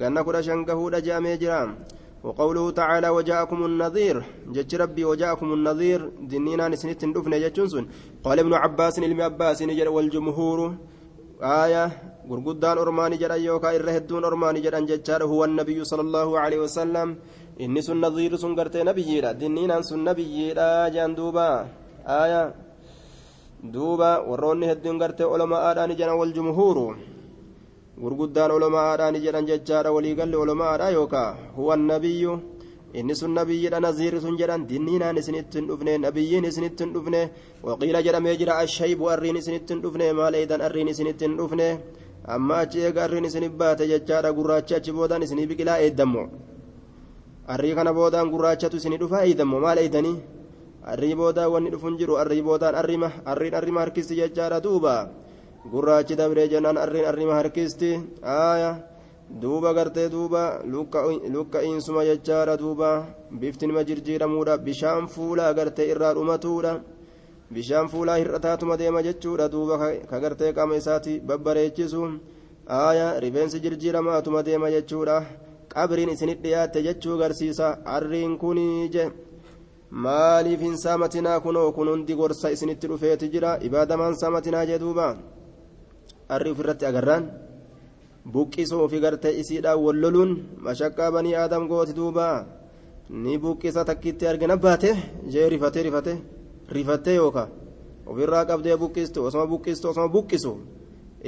قنا كرا شن قهودا جامي جرا وقوله تعالى وجاءكم النذير. جج ربي وجاءكم النذير. دنينا نسنت دفن جتشنسون قال ابن عباس علم عباس نجر والجمهور. آية غرغدان أرماني جرى يوكا إرهدون أرماني جرى ججار هو النبي صلى الله عليه وسلم. إني سن نذير سن قرتي نبي دنينا سن نبي جان دوبا آية duuba warroonni hedduun gartee oloma'aadhaan jedhan wal jumhuuru. Gurguddaan oloma'aadhaan jedhan jechaadha waliigalli oloma'aadha yookaa huwa nabiyyu. Inni sun nabiyyiidha naziirri sun jedhan dinniinaan isinitti hin dhufne nabiyyiin isinitti hin dhufne waqiila jedhamee jira ashaybu arriin isinitti hin dhufne maaleeydan arriin isinitti hin dhufne amma achi eega arriin isinif baate jechaadha gurraachi achi boodaan isinii biqilaa eeddammo arrii kana boodaan gurraachatu isinii dhufa eeddammo maal eeddanii arrii boodaan wanni dhufun jiru arrii boodaan arrima arriin arrima harkisti jechaadha duuba. Gurraachi dabree jennaan arriin arrima harkisti aaya. Duuba gartee duuba lukka'iinsuma jechaadha duuba. Bifti nima jirjiiramuudha bishaan fuulaa gartee irraa dhumatuudha. Bishaan fuulaa hir'ataatuma deema jechuudha duuba ka gartee qaama isaati babbareechisu. Aaya rifeensi jirjiiramaatuma deema jechuudha. Qabriin isinit dhiyaatte jechuu garsiisa. Arriin kunii je maaliif hin saamatinaa kunoo kun hundi gorsa isinitti dhufeeti jira? Ibaadamaan saamatinaa jee duuba? Arri ofirratti agarraan? Buqqisuu fi gartee isiidhaan walloluun mashaqqaa banii aadam gooti duuba? Ni buqqisa takkitti argina baate? Jee rifatee rifatee rifattee yookaan ofirraa qabdee buqqistu osoma buqqistu osoma buqqisu.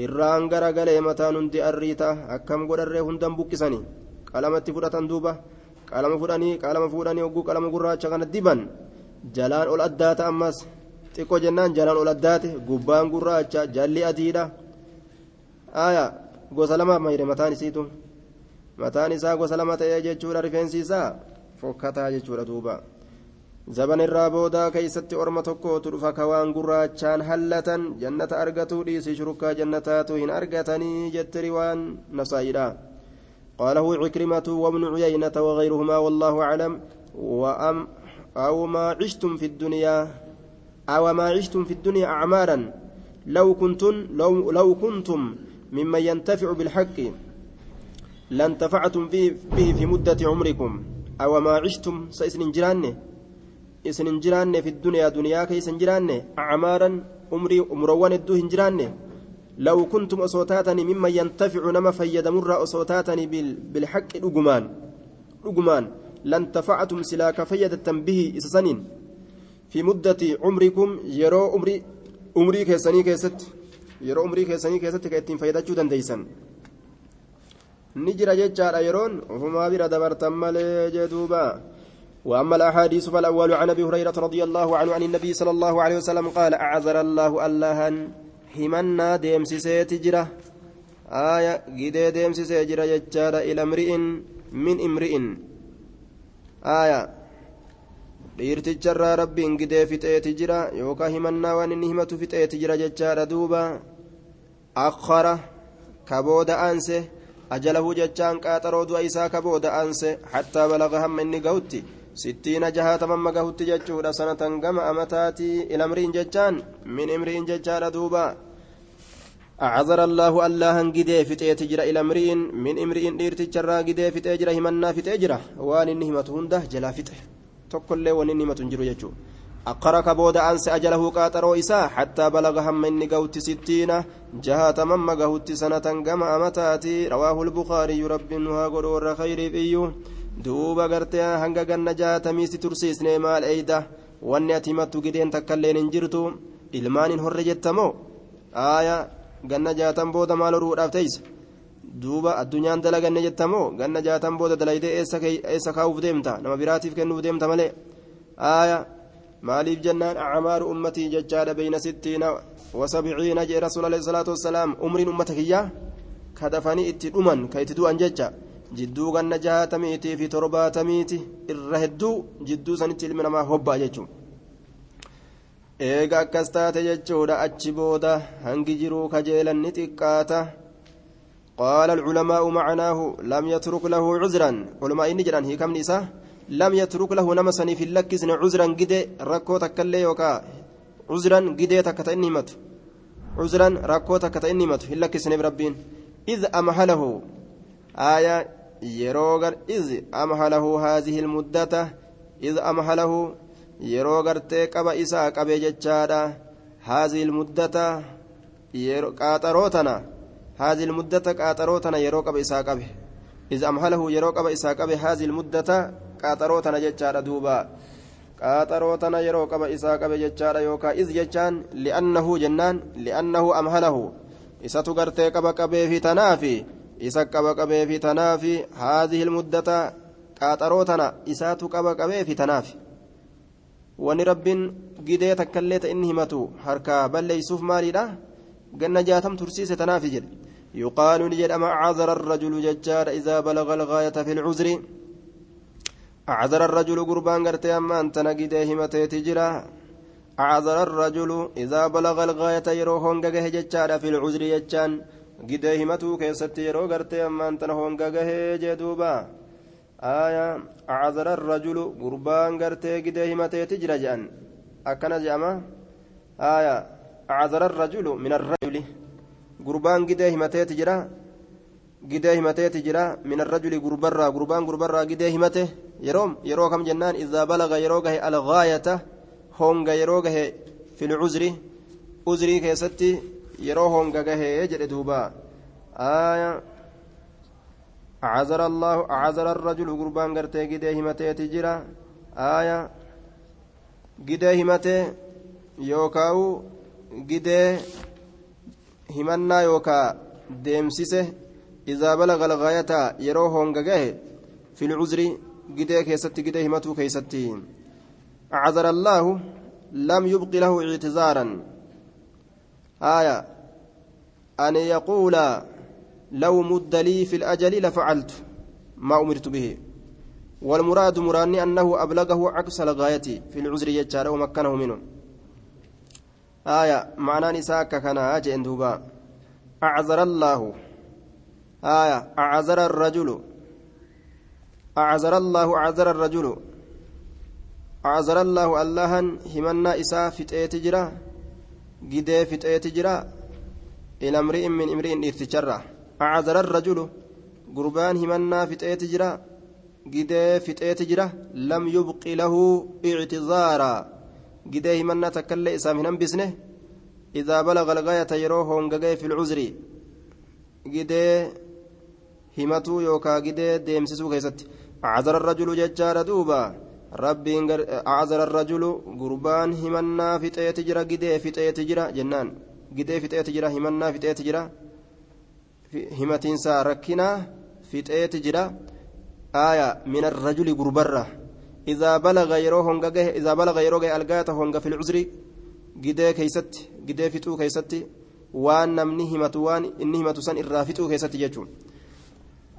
Irraan garagalee mataan hundi arriita akkam godharree hundan buqqisanii? Qalamatti fudhatan duuba qalama fudhanii qalama fuudhanii hogguu qalama gurraacha kana diban jalaan ol addaata ammas xiqqoo jennaan jalaan ol addaate gubbaan gurraacha jalli adiidha. aya gosa lama mayre mataan isiitu mataan isaa gosa lama ta'ee jechuudha rifeensi isaa fokkataa jechuudha duuba zaban irraa boodaa keeysatti orma tokkootu dhufa ka waan gurraachaan hallatan jannata argatuu dhiisi shurukkaa jannataatu hin argatanii jette riwaan nasaa'idha قاله عكرمة وابن عيينة وغيرهما والله أعلم وأم أو ما عشتم في الدنيا أو ما عشتم في الدنيا أعمارا لو كنتم لو, لو كنتم ممن ينتفع بالحق لانتفعتم به, في مدة عمركم. أو ما عشتم سيسن جيرانه إسن جيرانه في الدنيا دنيا كيسن جيرانه أعمارا عمري أمروان الدو هنجرانه لو كنتم أصوتاتني ممن ينتفع نما فيد مرة أصوتاتني بالحق رجمان رجمان لانتفعتم سلاك فيدة به إسسنين. في مدة عمركم يرو عمري عمري كيسني كيست. keessatti kan ittiin fayyadachuu dandeeysan ni jira jechaadha yeroon ofumaa bira dabartan malee jee duuba وأما الأحاديث فالأول عن أبي هريرة رضي الله عنه عن النبي صلى الله عليه وسلم قال أعذر الله الله همنا ديم سيتجرة آية جدي ديم سيجرة يجار إلى امرئ من امرئ آية dhiirticharraa rabbiin gidee fixeeti jira yookaan himannaa waan inni himatu fixeeti jira jechaadha duuba akhara ka booda aanse ajalahu jechaan qaaxaroo du'a isaa ka booda aanse hattaa balaga hamma inni ga'utti sittiina jahaataman magahutti jechuudha sanatan gama amataatii ilamriin jechaan min imriin jechaadha duuba أعذر الله الله هنجدي في تيجرا إلى امرئ من امرئ ديرت جرا جدي في تيجرا همنا في تيجرا وان النهمة هنده جلا فتح تقول وان النهمة جرو يجو. أقرك بود أنس أجله قاترو إسا حتى بلغ هم من قوت ستين. جهة من قوت سنة كما أمتاتي. رواه البخاري رب وقرور خير فيه. دوبا قرتي هنگا قن جاتمي سترسيسني مال أيده wanni ati himattu gideen takka illeen hin jirtu ilmaan ganna jaatan booda maal horuudhaaf teeysa duuba addunyaan dalaganne jettamoo ganna jaatan booda dalaydee eessa kaa'uuf deemta nama biraatiif kennuuf deemta malee aaya maaliif jennaan acmaaru ummatii jechaadha beyna sittiina wasabciina jee rasuul alehi salaatu wassalaam umriin ummata kiyyaa ka dafanii itti dhuman ka itti du'an jecha jidduu ganna jahatamiitii fi torbaatamiiti irra hedduu jidduu sanitti ilmi namaa hobba'a jechuudha eega akkas taate jechuudha achi booda. Hangi jiruu kajeelan ni xiqqaata. قال العلماء معناه لم يترك له عذرا علماء نجران هي كم نساء لم يترك له نمسني في اللكسن عذرا قد ركو تكلي يوكا عذرا قد تكتئني مت عذرا ركو تكتئني مت في اللكسن بربين إذ أمهله آية يروغر إذ أمهله هذه المدة إذ أمهله يروغر تيكب إساء قبي جتشادا هذه المدة قاطروتنا هذه المدة قاطروتنا يروغب إساء قبي إذ أمهله يروغب إساء قبي هذه المدة قاطروتنا جتشادا دوبا قاطروتنا يروغب إساء قبي جتشادا يوكا إذ جتشان لأنه جنان لأنه أمهله إساتو قرتي قبا قبي في تنافي isa qaba qabee fi tanaafi haadhihi ilmuddata qaaxaroo tana isaatu qaba qabee fi tanaafi. Wani rabbiin gidee takkaillee ta inni himatu harkaa balleeysuuf maaliidha ganna jaatam tursiise tanaafi jedhe yuqaalu ni jedhama acazara arrajulu jechaadha idaa balaga algaayata fi lcuzri acazara arrajulu gurbaan gartee ammaan tana gidee himateeti jira acazara arrajulu idaa balaga algaayata yeroo hongagahe jechaadha fi lcuzri jechaan gidee himatuu keessatti yeroo gartee ammaan tana honga gahee jee آية عذر الرجل قربان قرتي قديه متيتي جرا جان أكنا جاما آية عذر الرجل من الرجل قربان قديه متيتي جرا قديه متيتي جرا من الرجل قربرا قربان قربرا قديه مته يروم يرو كم جنان إذا بلغ يروغه الغاية هونغ يروغه في العذر عذري كيستي يرو هونغ جهه جدوبا آية allahu acazara arrajulu gurbaan gartee gidee himateeti jira aya gidee himate yookaawu gidee himannaa yookaa deemsise idaa balaga algaayata yeroo honga gahe fi lcuzri gidee keessatti gidee himatuu keeysatti acazara allaahu lam yubqi lahu ictizaaran آية أن يقول لو مد لي في الأجل لفعلت ما أمرت به. والمراد مراني أنه أبلغه عكس الغاية في العذر يجار ومكنه منه. آية معنى نساك كان أجئن دوبا. أعذر الله. آية أعذر الرجل. أعذر الله أعذر الرجل. أعذر الله اللهن همنا إساء فتئة تجرى gidee fixeeti jira ila mri'in min imri'in dhiirticharra arrajulu gurbaan himannaa fixeeti jira gidee fixeeti jira lam yubqi lahu ictizaara gidee himannaa takkaillee isaaf hin hambisne idaa balaga algaayata yeroo hongagee fi lcuzri gidee himatuu yookaa gidee deemsisuu keessatti acazara arrajulu jechaadha duuba rabbiin acazara arrajulu gurbaan himannaa fixeeti jira gidee fixeeti jira jennaan gidee fixeeti jira himannaa fixeeti jira himatiinsa rakkinaa fixeeti jira aaya min arrajuli gurbarra idaa balaga yeroo honga gahe idaa balaga algaata honga fil cuzri gidee keeysatti gidee fixuu keeysatti waan namni himatu waan inni himatu san irraa fixuu keessatti jechuun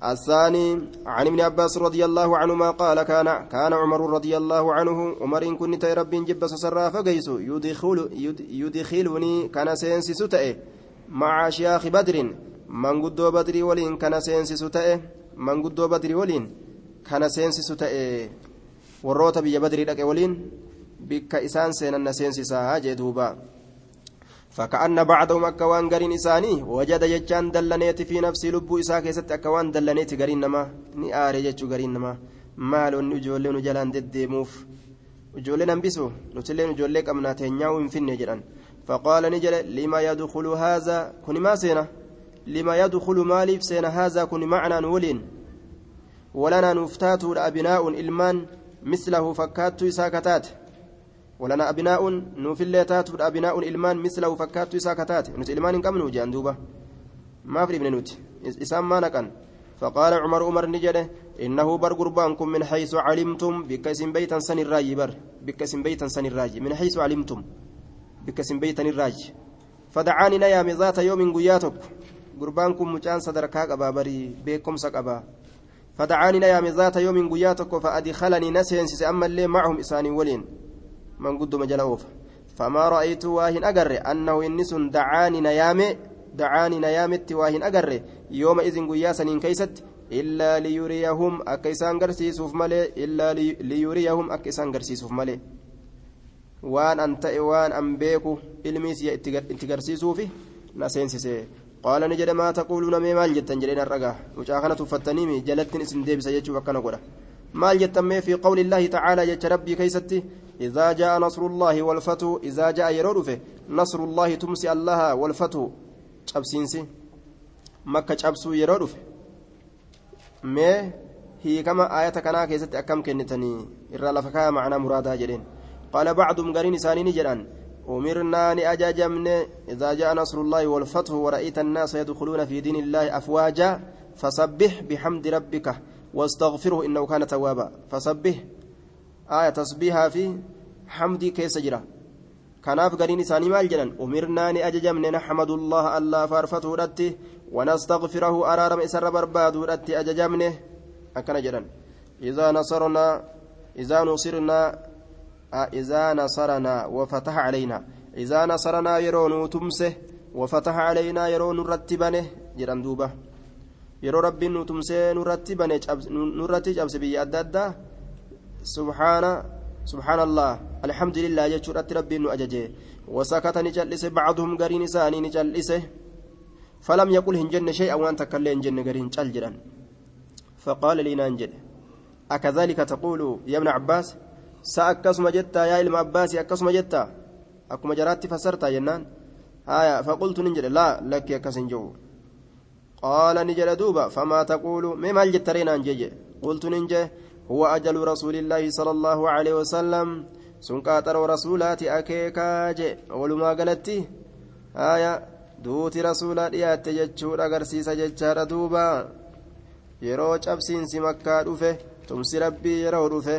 الثاني عن ابن عباس رضي الله عنهما قال كان كان عمر رضي الله عنه عمر إن كنت رب جب سسرا فقيس يدخل يدخلني كان سينسي ستئ مع شياخ بدر بدر ولين كان سينسي ستئ من قدو بدر ولين كان سينسي ستئ warroota biyya badrii dhaqe waliin bikka isaan seenan na seensisaa jee duuba. فكأن بعضهم أكوان قرين إساني وجد يجان دلنيت في نفسي لبو إساك يست أكوان دلنيت قرين نما ني آري جتشو قرين نما مال نجولين جلان دديموف نجولين أنبسو نتلين نجوليك أمنا تنياو في النجران فقال نجل لما يدخل هذا كن ما سينا لما يدخل مالف سينا هذا كن معنا نولين. ولنا نفتات أبناء إلمان مثله فكات إساكتات ولنا أبناء نوفي تاتو أبناء إلمان مثله فكاتو إسا كتات نت إلمان كم جان دوبا؟ ما في ابن نوت. إسام ما نكن. فقال عمر عمر نجده إنه بر قربانكم من حيث علمتم بكسم بيتا سن الراجي بر. بكسم بيتا سن الراجي. من حيث علمتم. بكسم بيتا الراجي. فدعاني نيام ذات يوم قياتك. قربانكم مجان صدركا قبا بري بيكم سقبا فدعاني نيام ذات يوم قياتك فأدخلني نسينسس أما اللي معهم إساني ولين. من قد مجل أوف فما رأيت واهن أجر أنه إنس دعاني نيامي دعاني نيامت واهن أجر يوم إذن قياسا كيست إلا ليريهم أكيسان قرسيسوف ملي إلا ليريهم أكيسان قرسيسوف ملي. waan an ta'e waan an beeku ilmiis itti garsiisuufi qaala ni taquuluuna mee maal jettan jedheen har'agaa mucaa kana tuffattaniimi jalattin isin deebisa jechuuf akkana godha maal jettan mee fi qawli illaahi tacaalaa jecha rabbii keeysatti إذا جاء نصر الله والفتح إذا جاء يرودف نصر الله تمسي الله والفتح شبسينسي مكة شبسو يرودف ما هي كما آية كنا كيست أكم كنتني إرى لفكا معنا مرادها جرين قال بعضهم قرين سانين جران أمرنا نأجاجمن إذا جاء نصر الله والفتح ورأيت الناس يدخلون في دين الله أفواجا فسبح بحمد ربك واستغفره إنه كان توابا. فسبح. آية تسبيها في حمدي كيس جرا. كناف قرين ساني مال جنان. أمرنا نأججمن نحمد الله الله فارفته رتي ونستغفره أرارم إسر برباد رتي أججمنه أكن جران. إذا نصرنا إذا نصرنا إذا نصرنا وفتح علينا إذا نصرنا يرون تمسه وفتح علينا يرون رتبنه جران nurratti bane nurratti cabse biyya adda addaa subhaana subhaan allah alhamdulillah jechuudhatti rabbiin nu ajaje wasakata ni cal'ise bacduhum gariin isaanii ni cal'ise فلم يقل هنجن شيئا وانت كلا هنجن قرين جدا فقال لي نانجل أكذلك تقول يا ابن عباس سأكسم جتا يا علم عباس أكسم جتا أكما جرات فسرت جنان آية فقلت ننجل لا لك يا كسنجو قال نجل دوبا فما تقول مما الجترين أنجي قلت ننجي هو أجل رسول الله صلى الله عليه وسلم سنقاطر رسولات أكيكا جي ولما قالتي آية duuti rasuulaa dhiyaatte jechuudha agarsiisa jechaadha duuba. Yeroo cabsiinsi makkaa dhufe tumsi rabbii yeroo dhufe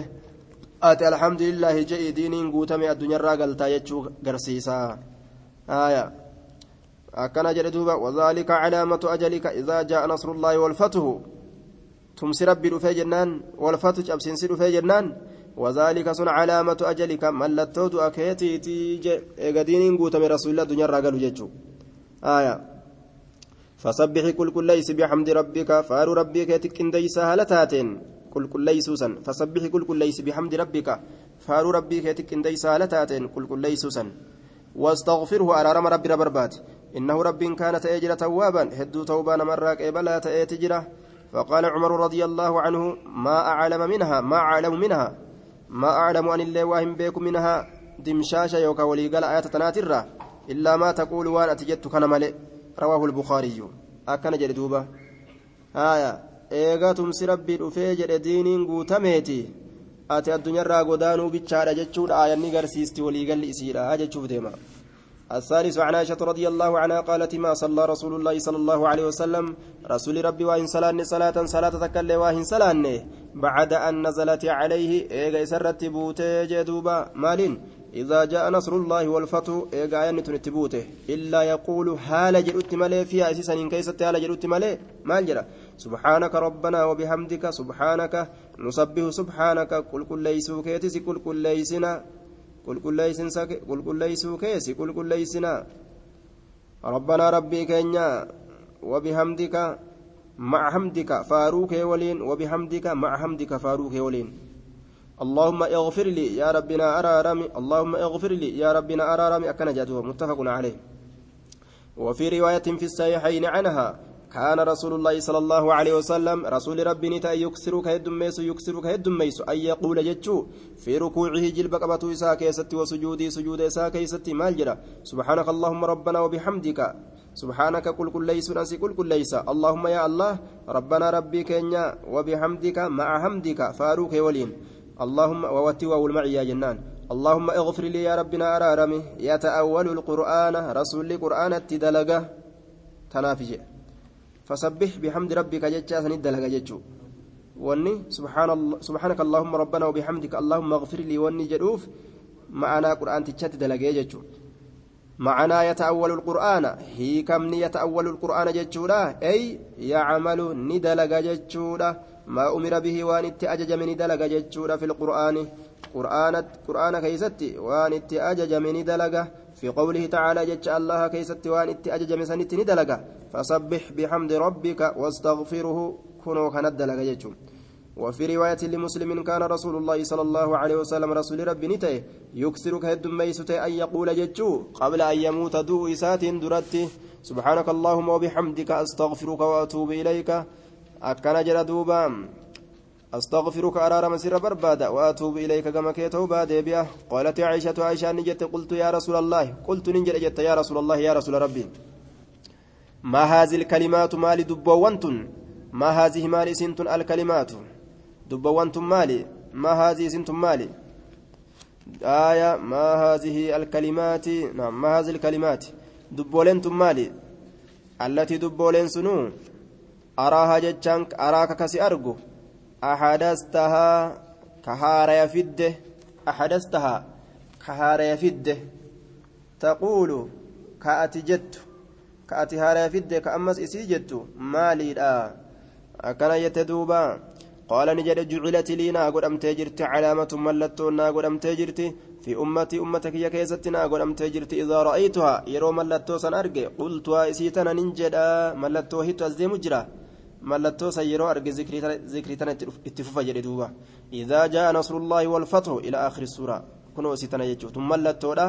ati alhamdulillaahi je'i diiniin guutame addunyaarraa galtaa jechuu garsiisa aya akkana jedhe duuba wadhaalika calaamatu ajalika idaa jaa nasrullaahi walfatuhu tumsi rabbii dhufee jennaan walfatu cabsiinsi dhufee jennaan وذلك سن علامة أجلك ملتو أكيتي تيجي قوتم رسول الله دنيا راجل جيتشو آية فسبح كل كل ليس بحمد ربك فار ربك تكن ديسا هلتاتين كل كل ليسوسا فسبح كل كل ليس بحمد ربك. فار ربك تكن ديسا هلتاتين كل كل ليسوسا واستغفره على رم ربي ربربات. إنه رب كان تأجر توابا. هدو توبان مراك إبلا تأتجره فقال عمر رضي الله عنه ما أعلم منها ما أعلم منها. ما أعلم أن الله واهم بيكم منها. دمشاشة يوكا ولي قال آية تناترة. إلا ما تقول وأنا أتجدت كان ملئ رواه البخاري. أكن جلدوبة آية. Eegaa tumsi rabbii dhufee jedhe diiniin guutameeti. Ati addunyaarraa godaanuu bichaadha jechuudha. Aayanni garsiisti waliigalli isiidha jechuuf deema. الثالث عن عائشة رضي الله عنها قالت ما صلى رسول الله صلى الله عليه وسلم رسول ربي واهن صلاة صلاة صلاة تكلي واهن صلاة بعد أن نزلت عليه إيغا سرت بوتي جدوبا مالين إذا جاء نصر الله والفتح إيغا نتنتبوته إلا يقول هال جرؤت ملي فيها أسيسا إن كيست هال جرؤت ملي مال جرى سبحانك ربنا وبحمدك سبحانك نسبه سبحانك قل كل ليسوا كيتس قل كل ليسنا قل كل ليسن قل كل ليسوا كيس قل كل ليسنا. ربنا ربي كينيا وبحمدك مع حمدك فاروك ولين وبحمدك مع حمدك فاروك ولين. اللهم اغفر لي يا ربنا أرارمي اللهم اغفر لي يا ربنا أرارمي أكن جدوه متفق عليه. وفي رواية في الصحيحين عنها كان رسول الله صلى الله عليه وسلم رسول ربي نتا يكسر كهدميس يكسر كهدميس أن يقول جتشو في ركوعه جلب قبته إساء كيستي وسجودي سجود إساء كيستي مالجرا سبحانك اللهم ربنا وبحمدك. سبحانك قل كل ليس نسي قل كل ليس. اللهم يا الله ربنا ربي كينيا وبحمدك مع حمدك. فاروك ولين. اللهم ووتي والمعي يا جنان. اللهم اغفر لي يا ربنا أرارمي. يتأول القرآن رسول قرآن التدلقة. تنافجه فسبح بحمد ربك جتشا سند لك جتشو. وني سبحان الله سبحانك اللهم ربنا وبحمدك اللهم اغفر لي وني جدوف. معنا قرآن تشت دلك جتشو. معنا يتأول القرآن. هي كم يتأول القرآن جتشولا أي يعمل ندلك جتشولا ما أمر به وان أجج من دلك جتشولا في القرآن. قرآن قرآن كيستي وان أجج من دلك في قوله تعالى جتش الله كيستي وان أجج من سنت ندلك فسبح بحمد ربك واستغفره كنو كند لك جتشو وفي رواية لمسلم كان رسول الله صلى الله عليه وسلم رسول ربي نتي يكثر كهد ميسته أن يقول جتشو قبل أن يموت دو إسات درته سبحانك اللهم وبحمدك أستغفرك وأتوب إليك. أكن جرى دوبا. أستغفرك أرار مسير بربادا وأتوب إليك كما كيتو باد بها قالت عائشة عائشة نجت قلت يا رسول الله. قلت ننجل جت يا رسول الله يا رسول ربي. ما هذه الكلمات مالي دبوانتن ما هذه مالي سنتن الكلمات؟ دبوانتن مالي. ما هذه سنتن مالي؟ آية ما هذه الكلمات؟ نعم ما هذه الكلمات؟ دبولنتن مالي. التي دبولن سنو أراها جتشانك أراك كسي أرجو. أحدثتها كهار يفده أحدثتها كهار يفده تقول كأتي ati haaraa fidde ka ammas isii jettu maaliidha akkana jette duuba qaala ni jedhe jucilati lii naa godhamtee jirti calaamatun mallattoon naa godhamtee jirti fi ummatii ummata kiyya keessatti naa godhamtee jirti idaa ra'aytuhaa yeroo mallattoo san arge qultuhaa isii tana nin jedha mallattoo san yeroo arge zikrii tana itti fufa jedhe duuba idaa jaa nasrullaahi walfathu ila aakhiri suuraa kunoo isii tana jechuutu mallattoodha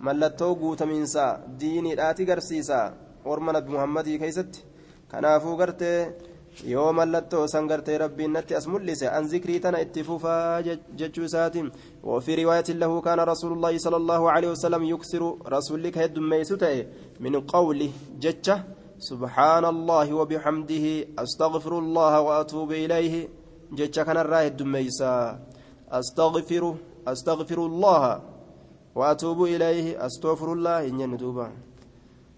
mallattoo guutamiinsa diiniidhaati garsiisa orma nabi muhammadii keeysatti kanaafuu gartee yoo mallattoo san gartee rabbiin natti as mul'ise an zikrii tana itti fufaa jechuu isaati وفي رواية له كان رسول الله صلى الله عليه وسلم يكثر رسول لك هد ميسوته من قوله جتة سبحان الله وبحمده أستغفر الله وأتوب إليه. جتة كان الراهد أستغفر أستغفر الله وأتوب إليه. أستغفر الله إن يندوبا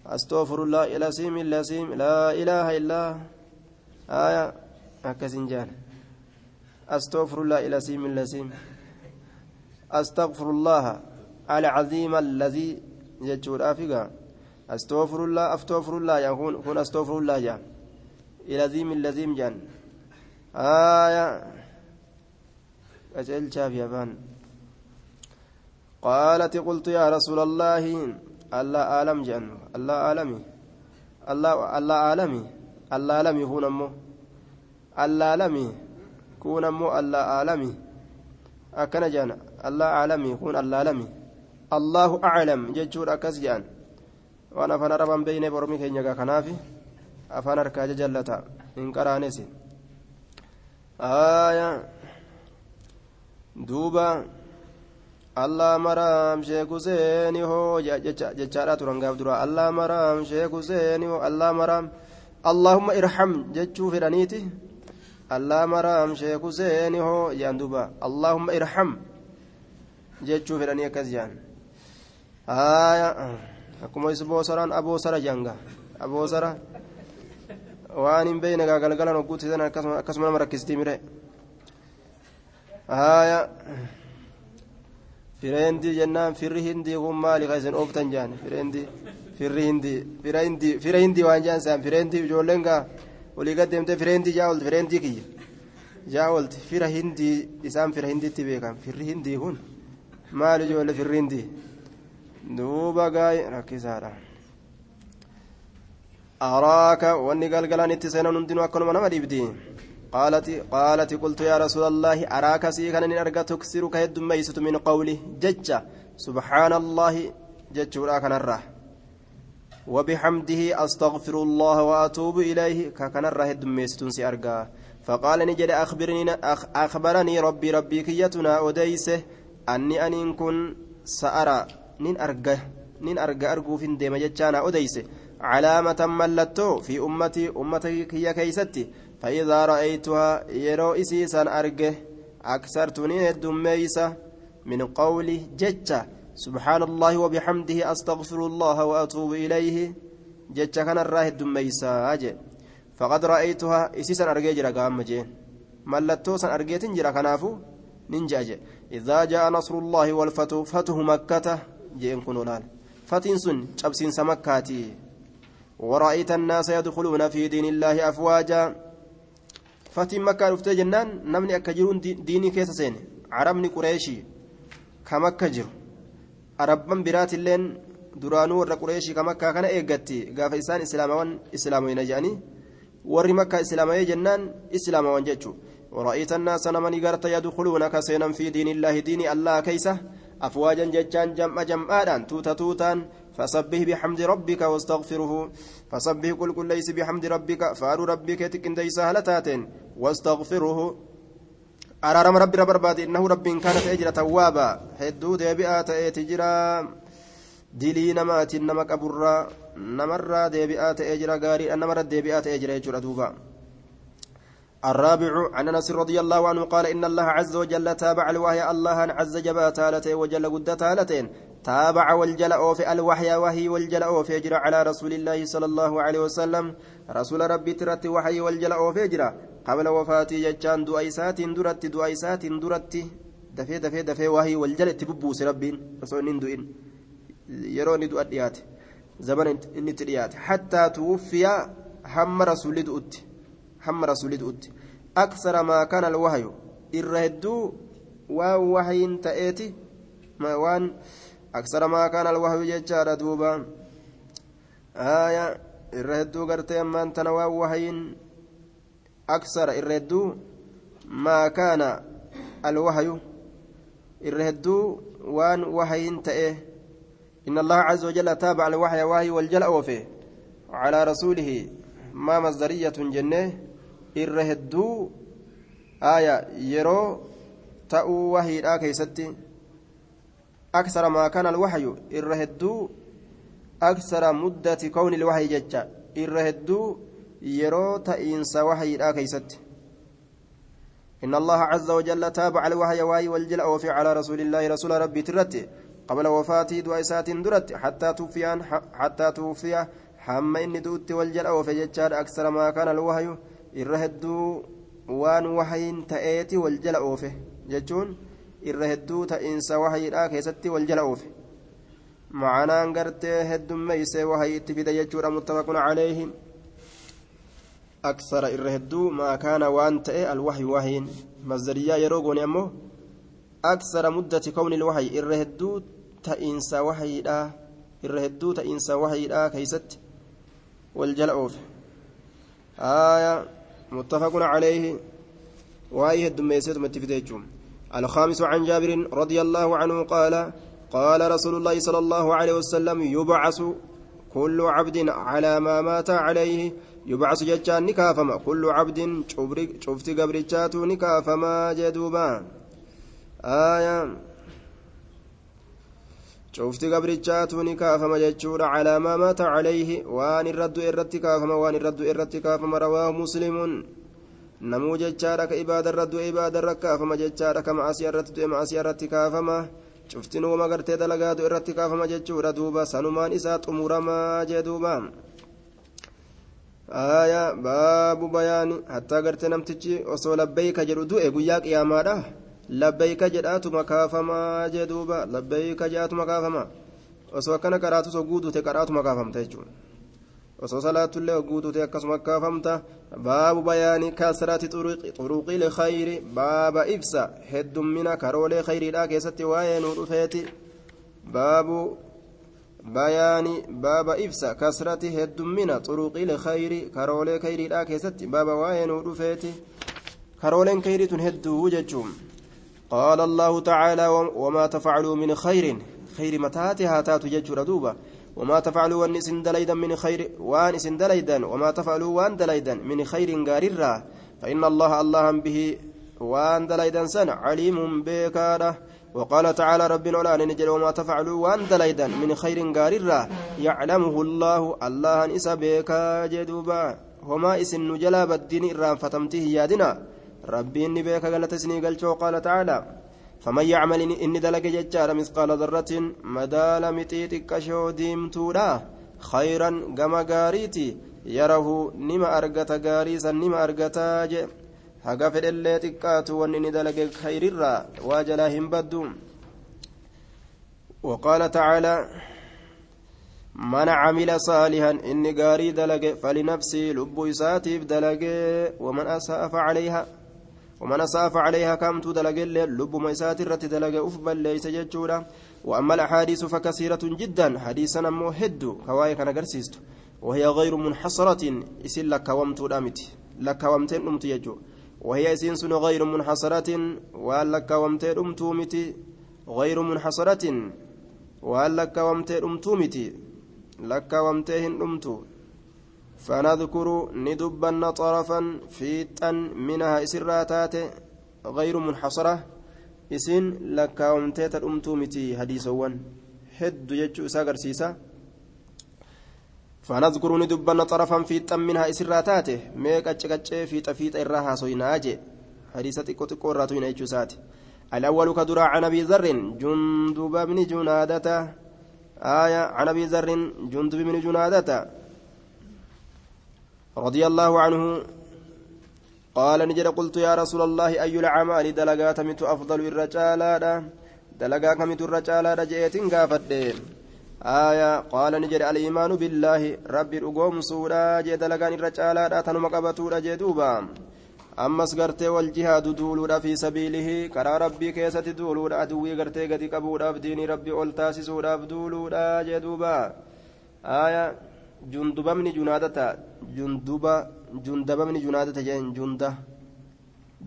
أستغفر الله إلى سيم إلا سيم لا إله إلا آية. أكسنجان أستغفر الله إلى سيم إلا سيم. أستغفر الله العظيم الذي يجور أفقا أستغفر الله أستغفر الله يكون كون أستغفر الله يا إلى ذيم اللذيم جان آية أجل شاف يابان قالت قلت يا رسول الله الله عالم جان. الله عالمي الله الله عالمي الله عالمي هون أمو. الله عالمي كون أمو الله عالمي أكن جان. الله عالمي كون الله عالمي الله أعلم. ججور أكس جان. وأنا فانا ربان بين برمي كينيا كنافي أفانا ركاجة جلتا إن قرانيسي آية دوبا allah maraam sheeku seeni hoo jechaadha turan gaaf dura allah maraam sheeku seeni hoo allah maraam allahumma irham jechuu fedhaniiti allah maraam sheeku seeni hoo jaan duuba allahumma irham jechuu fedhanii akkas jaan haya akkuma isboosaraan aboosara janga aboosara waan hin beeyne gaa galgalan hogguutisan akkasuma nama rakkistii mire haya fireendi jennaan firri hindii kun maali ka isin ooftan jaan fireendi firri hindii fira hindii fira hindii waan jaan saan fireendi ijoolleen gaa olii gad deemtee fireendi jaa olti fireendii kiyya jaa olti fira hindii isaan fira hindiitti beekan firri hindii kun maali ijoollee firri hindii duuba gaay rakkisaadha. Araaka wanni galgalaan itti seenan hundinuu akkanuma nama dhibdi قلت يا رسول الله أراك سيكن إن أرجع تكسر كهد ميسة من قوله جج سبحان الله جج وراك نره وبحمده أستغفر الله وأتوب إليه ككن الرهد ميسة سيرجع فقال نجد أخبرني أخ أخبرني ربي ربي كيتنا أديسه أني أن كن سأرى نين أرجع نين أرجع أرجو في ديما جتانا أديسه علامة ملتو في أمتي أمتي كي كيستي فإذا رأيتها يرو إسيسا أرجه أكثرتني الدميسة من قولي جتة سبحان الله وبحمده أستغفر الله وأتوب إليه جتة كان الراه الدميسة أجل فقد رأيتها إسيسا أرجي جرى قام جين ملتو سن أرجيت جرى كنافو ننجا إذا جاء نصر الله والفتح فتح مكة جين كنولال فتن سن شبسين سمكاتي. ورأيت الناس يدخلون في دين الله أفواجا. فتن مكة رفت جنان نمني أكجرون ديني كيس سين. عربني قريشي. كمكة جر أربان برات اللين duraanuu warra qureeshii ka makkaa kana eeggatti gaafa isaan islaamawan islaamoyna jedhanii warri makkaa islaamayee jennaan islaamawan jechuu ورأيت الناس من قرت يدخلون كسينا في دين الله دين الله كيسة. أفواجا جتان جمع جمعان توتا توتان فسبه بحمد ربك واستغفره فسبه كل كل ليس بحمد ربك فارو ربك تكن ديس هلتاتين واستغفره. أرارم ربي رب ربادي إنه رب كانت أجر توابا. هدو ديبئات تجرى dilii namaatiin nama qaburraa namarraa deebi'aa ta'ee jira gaarii namarra deebi'aa ta'ee jira jechuudha الرابع عن أنس رضي الله عنه قال إن الله عز وجل تابع الوحي الله عز جبا تالتين وجل قد تالتين. تابع والجل في الوحي وهي والجل في اجرى على رسول الله صلى الله عليه وسلم. رسول ربي ترت وحي والجل في اجرى قبل وفاتي ججان دؤيسات درت دؤيسات درت. دفي دفي دفي وهي والجل تببوس ربين. رسول yeroo inni du'a dhiyaate zamana inni itti dhiyaate hattaa tuwuffiya hamma rasuulli du'utti aksara maa kana alwahyu irra hedduu waan wahayin ta'eeti waan aksara maa kana alwahyu jechaadha duuba aya irra hedduu gartee ammaan tana waan wahayin aksara irra hedduu maa kaana alwahyu irra hedduu waan wahayin ta'ee إن الله عز وجل تابع الوحي وهي والجل أوفي على رسوله ما مصدرية جنة إرهدو آية يرو تأو وهي لا كيستي أكثر ما كان الوحي إرهدو أكثر مدة كون الوحي ججا إرهدو يرو تئنس وحي لا كيستي إن الله عز وجل تابع الوحي وهي والجل أوفي على رسول الله رسول ربي ترتي قبل وفاته دعيسات درت حتى توفي حتى توفي حم إني دوت والجل وفجتشار أكثر ما كان الوحي الرهدو وان وحي تأتي والجل أوفه جتون الرهدو تئنس وحي لا كيستي والجل أوفه معنى أنقرت هد ميس وحي تفيد جتشور متفق عليه أكثر الرهدو ما كان وان تأي الوحي وحي مصدرية يروقون أمه أكثر مدة كون الوحي الرهدو ta'iinsa wahayiidha irra hedduu ta'iinsa wahayiidha keeysatti wal jala oofe. Haya waa'ee heddummeesseetuma itti fide jechuun الخامس عن جابر رضي الله عنه قال قال رسول الله صلى الله عليه وسلم يبعث كل عبد على ما مات عليه. يبعث جتان نكافما كل عبد شفت قبرتشات نكافما جدوبا. آية cufti gabrichaatu ni kaafama jechuudha calaamaa maata calayhi waan irraddu irratti kaafama waan irraddu irratti kaafama rawaahu muslimuun namuu jechaadha ka ibaadarra du'e ibaadarra kaafama jechaadha ka ma'asiya irratti du'e ma'asiya irratti kaafama cufti nuuma gartee dalagaa du'e irratti kaafama jechuudha duuba sanumaan isaa xumuramaa jee duuba aya baabu bayaani hattaa gartee namtichi osoo labbeeyka jedhu du'e guyyaa qiyaamaadha labbeeyka jedhaatuma kaafamaa jee duuba labbeeyka jedhaatuma kaafama osoo akkana qaraatu osoo guutuute qaraatuma kaafamta jechuudha osoo salaatullee guutuute akkasuma kaafamta baabu bayaani kasrati xuruqiil khayri baaba ibsa heddummina karoolee khayriidhaa keessatti waa'ee nuu dhufeeti baabu bayaani baaba ibsa kasrati heddummina xuruqiil khayri karoolee khayriidhaa keessatti baaba waa'ee nuu dhufeeti karooleen kayriitun hedduu jechuun allahu tacaalaa wamaa tafacaluu min khayrin khayri mataati haa taatu jechuudha duuba وما تفعلوا وان دليدا من خير وان اسن دليدا وما تفعلوا وان دليدا من خير غاررا. فإن الله الله به وان دليدا سن عليم بكاره وقال تعالى ربنا ولا نجل وما تفعلوا وان دليدا من خير غاررا. يعلمه الله الله إسا بكا جدوبا. وما اسن نجلا بالدين إرام فتمته يادنا ربي إني بك قالت سني قال تعالى فمن يعمل إني دلق ججار مثقال ذرة مدال متيتك شو ديمتودا خيرا قما غاريتي يره نما أرقت غاريسا نما أرقتا جي haga fedhellee xiqqaatu wanni inni dalage khayrirraa waa jalaa hin وقال تعالى من عمل صالحا إني قاري دلق فلنفسي لب إساتيف دلق ومن أساء فعليها. ومن أساء فعليها كم تدلق لب ما إساتي رت دلق أفبل ليس ججورا وأما الأحاديث فكثيرة جدا حديثنا موهد كواي كان قرسيست. وهي غير منحصرة إسل لك ومت دامت لك ومتين أمت يجو. وهي إسين غير منحصرة وألك ومتين أمتومتي غير منحصرة وألك ومتين أمتومتي لك ومتين أمتو فنذكر ندبن طرفا فيتا منها إسراتات غير منحصرة. إسين لك ومتين أمتومتي حديثوان. هد يجو ساقر سيسا فنذكر ندبن طرفا في منها إسراتاته ميك أتشكتش في تفيت إراها سويناجي حديثة تكو راتوين أيجوسات الأول كدرا عن أبي ذر جندب بن جنادة. آية عن أبي ذر جندب بن جنادة. رضي الله عنه قال نجد قلت يا رسول الله أي الأعمال؟ دلقات مت أفضل الرجال دلقا كمت الرجال جئت قافدين آية قال نجري الإيمان بالله. ربي رقوم سورا جد لغان الرجالة تنم قبطورا جدوبا أمس قرتي والجهاد دولورا في سبيله. كرا ربي كيسة دولورا أدوي قرتي قد قبورا بديني ربي أولتاسي سورا بدولورا جدوبا آية جنادة جندب جندب من جنادة جين جندة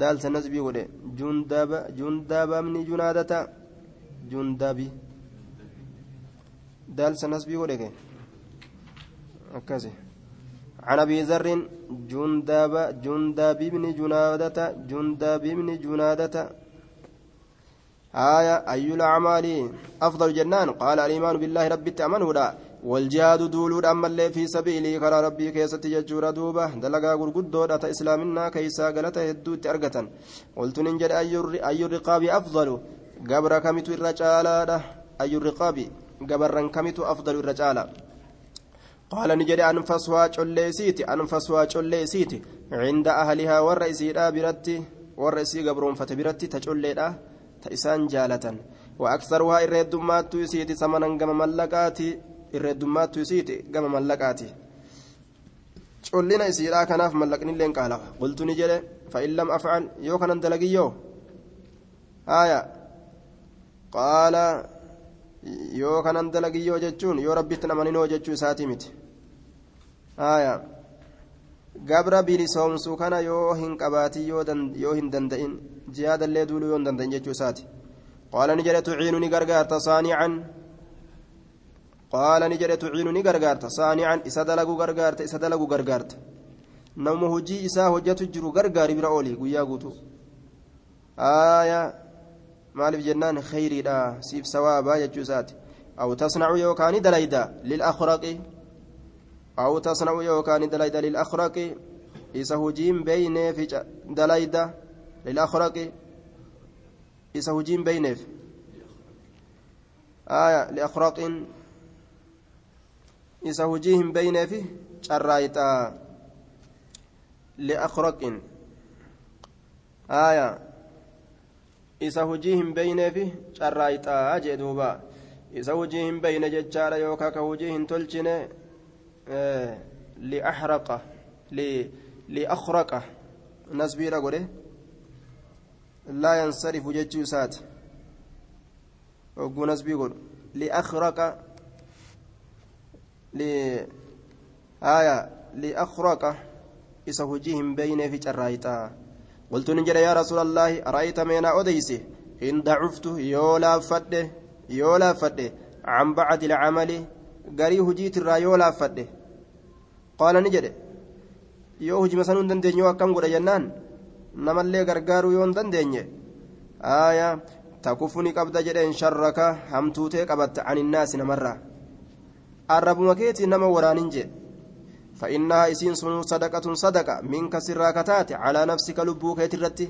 دال سنسبي ودي جندب جندب من جنادة جندبي دال سنسبي ولك أكاسي عن أبي ذر جندب جندب بن جنادة جندب بن جنادة آية أي الأعمال أفضل جنان قال الإيمان بالله رب تأمنه لا والجهاد دولود أما اللي في سبيلي كرا ربي كيست ججور دوبة دلقا قرقدو داتا إسلامنا كيسا قلتا هدو تأرقة قلت ننجد أي الرقاب أفضل قبر كمت الرجال أي الرقاب gabarran kamitu afdalu irra caala qaala ni jedhe anfaswaa colleesiiti anfaswaa colleesiiti cinda ahlihaa warra isiidhaa biratti warra isii gabroonfate biratti ta colleedha ta isaan jaalatan waaksaruhaa irreeddummaattu isiiti gama mallaqaati collina isiidhaa kanaaf mallaqnilleen qaalaqa qultu ni jedhe fa'in lam afcal yoo kanan dalagiyyoo aya qaala yoo kanan dalagiyyoo jechuun yoo rabbitti namaninoo jechuu isaatii miti aya gabra bilisoomsuu kana yoo hin qabaatin yoo hin danda'in jihaadallee duuluu yoo hin danda'in jechuu isaati qaala ni jedhe tuciinu ni gargaarta saanican ni gargaarta saanican isa dalaguu gargaarta isa dalaguu gargaarta nama hojii isaa hojjatu jiru gargaari bira ooli guyyaa guutuu aayaa maaliif jennaan khayriidha siif sawaabaa jechuu isaati aw tasnacu yookaani dalayda lilakhraqi aw tasnacu yookaani dalayda lilakhraqi isa hujiin beyneef dalayda lilakhraqi isa hujiin beyneef aya liakhraqin isa hujii hin beyneefi carraayxa liakhraqin aya isa hujii hin beyneefi carraayxaa jee duuba isa hujii hin beyne jechaadha yookaa ka hujii hin tolchine liaxraqa liakhraqa nasbiidha godhe laa yansarifu jechuu isaati hogguu nasbii godhu liakhraqa liakhraqa isa hujii hin beyneefi carraayxaa قلت نجد يا رسول الله أرأيت مينا أديسي إن ضعفت يولا فده يولا فده عن بعد العمل قري هجيت الرا يولا فده قال نجد yoo hujima sanuun dandeenyu akkam godha jennaan namallee gargaaruu yoon dandeenye aaya takufu ni qabda jedheen sharraka hamtuutee qabatta aninnaasi namarraa arrabuma keetiin nama waraanin jee فإنها إسين سنو صدقة صدقة منك سرا كتات على نفسك لبوك يترتي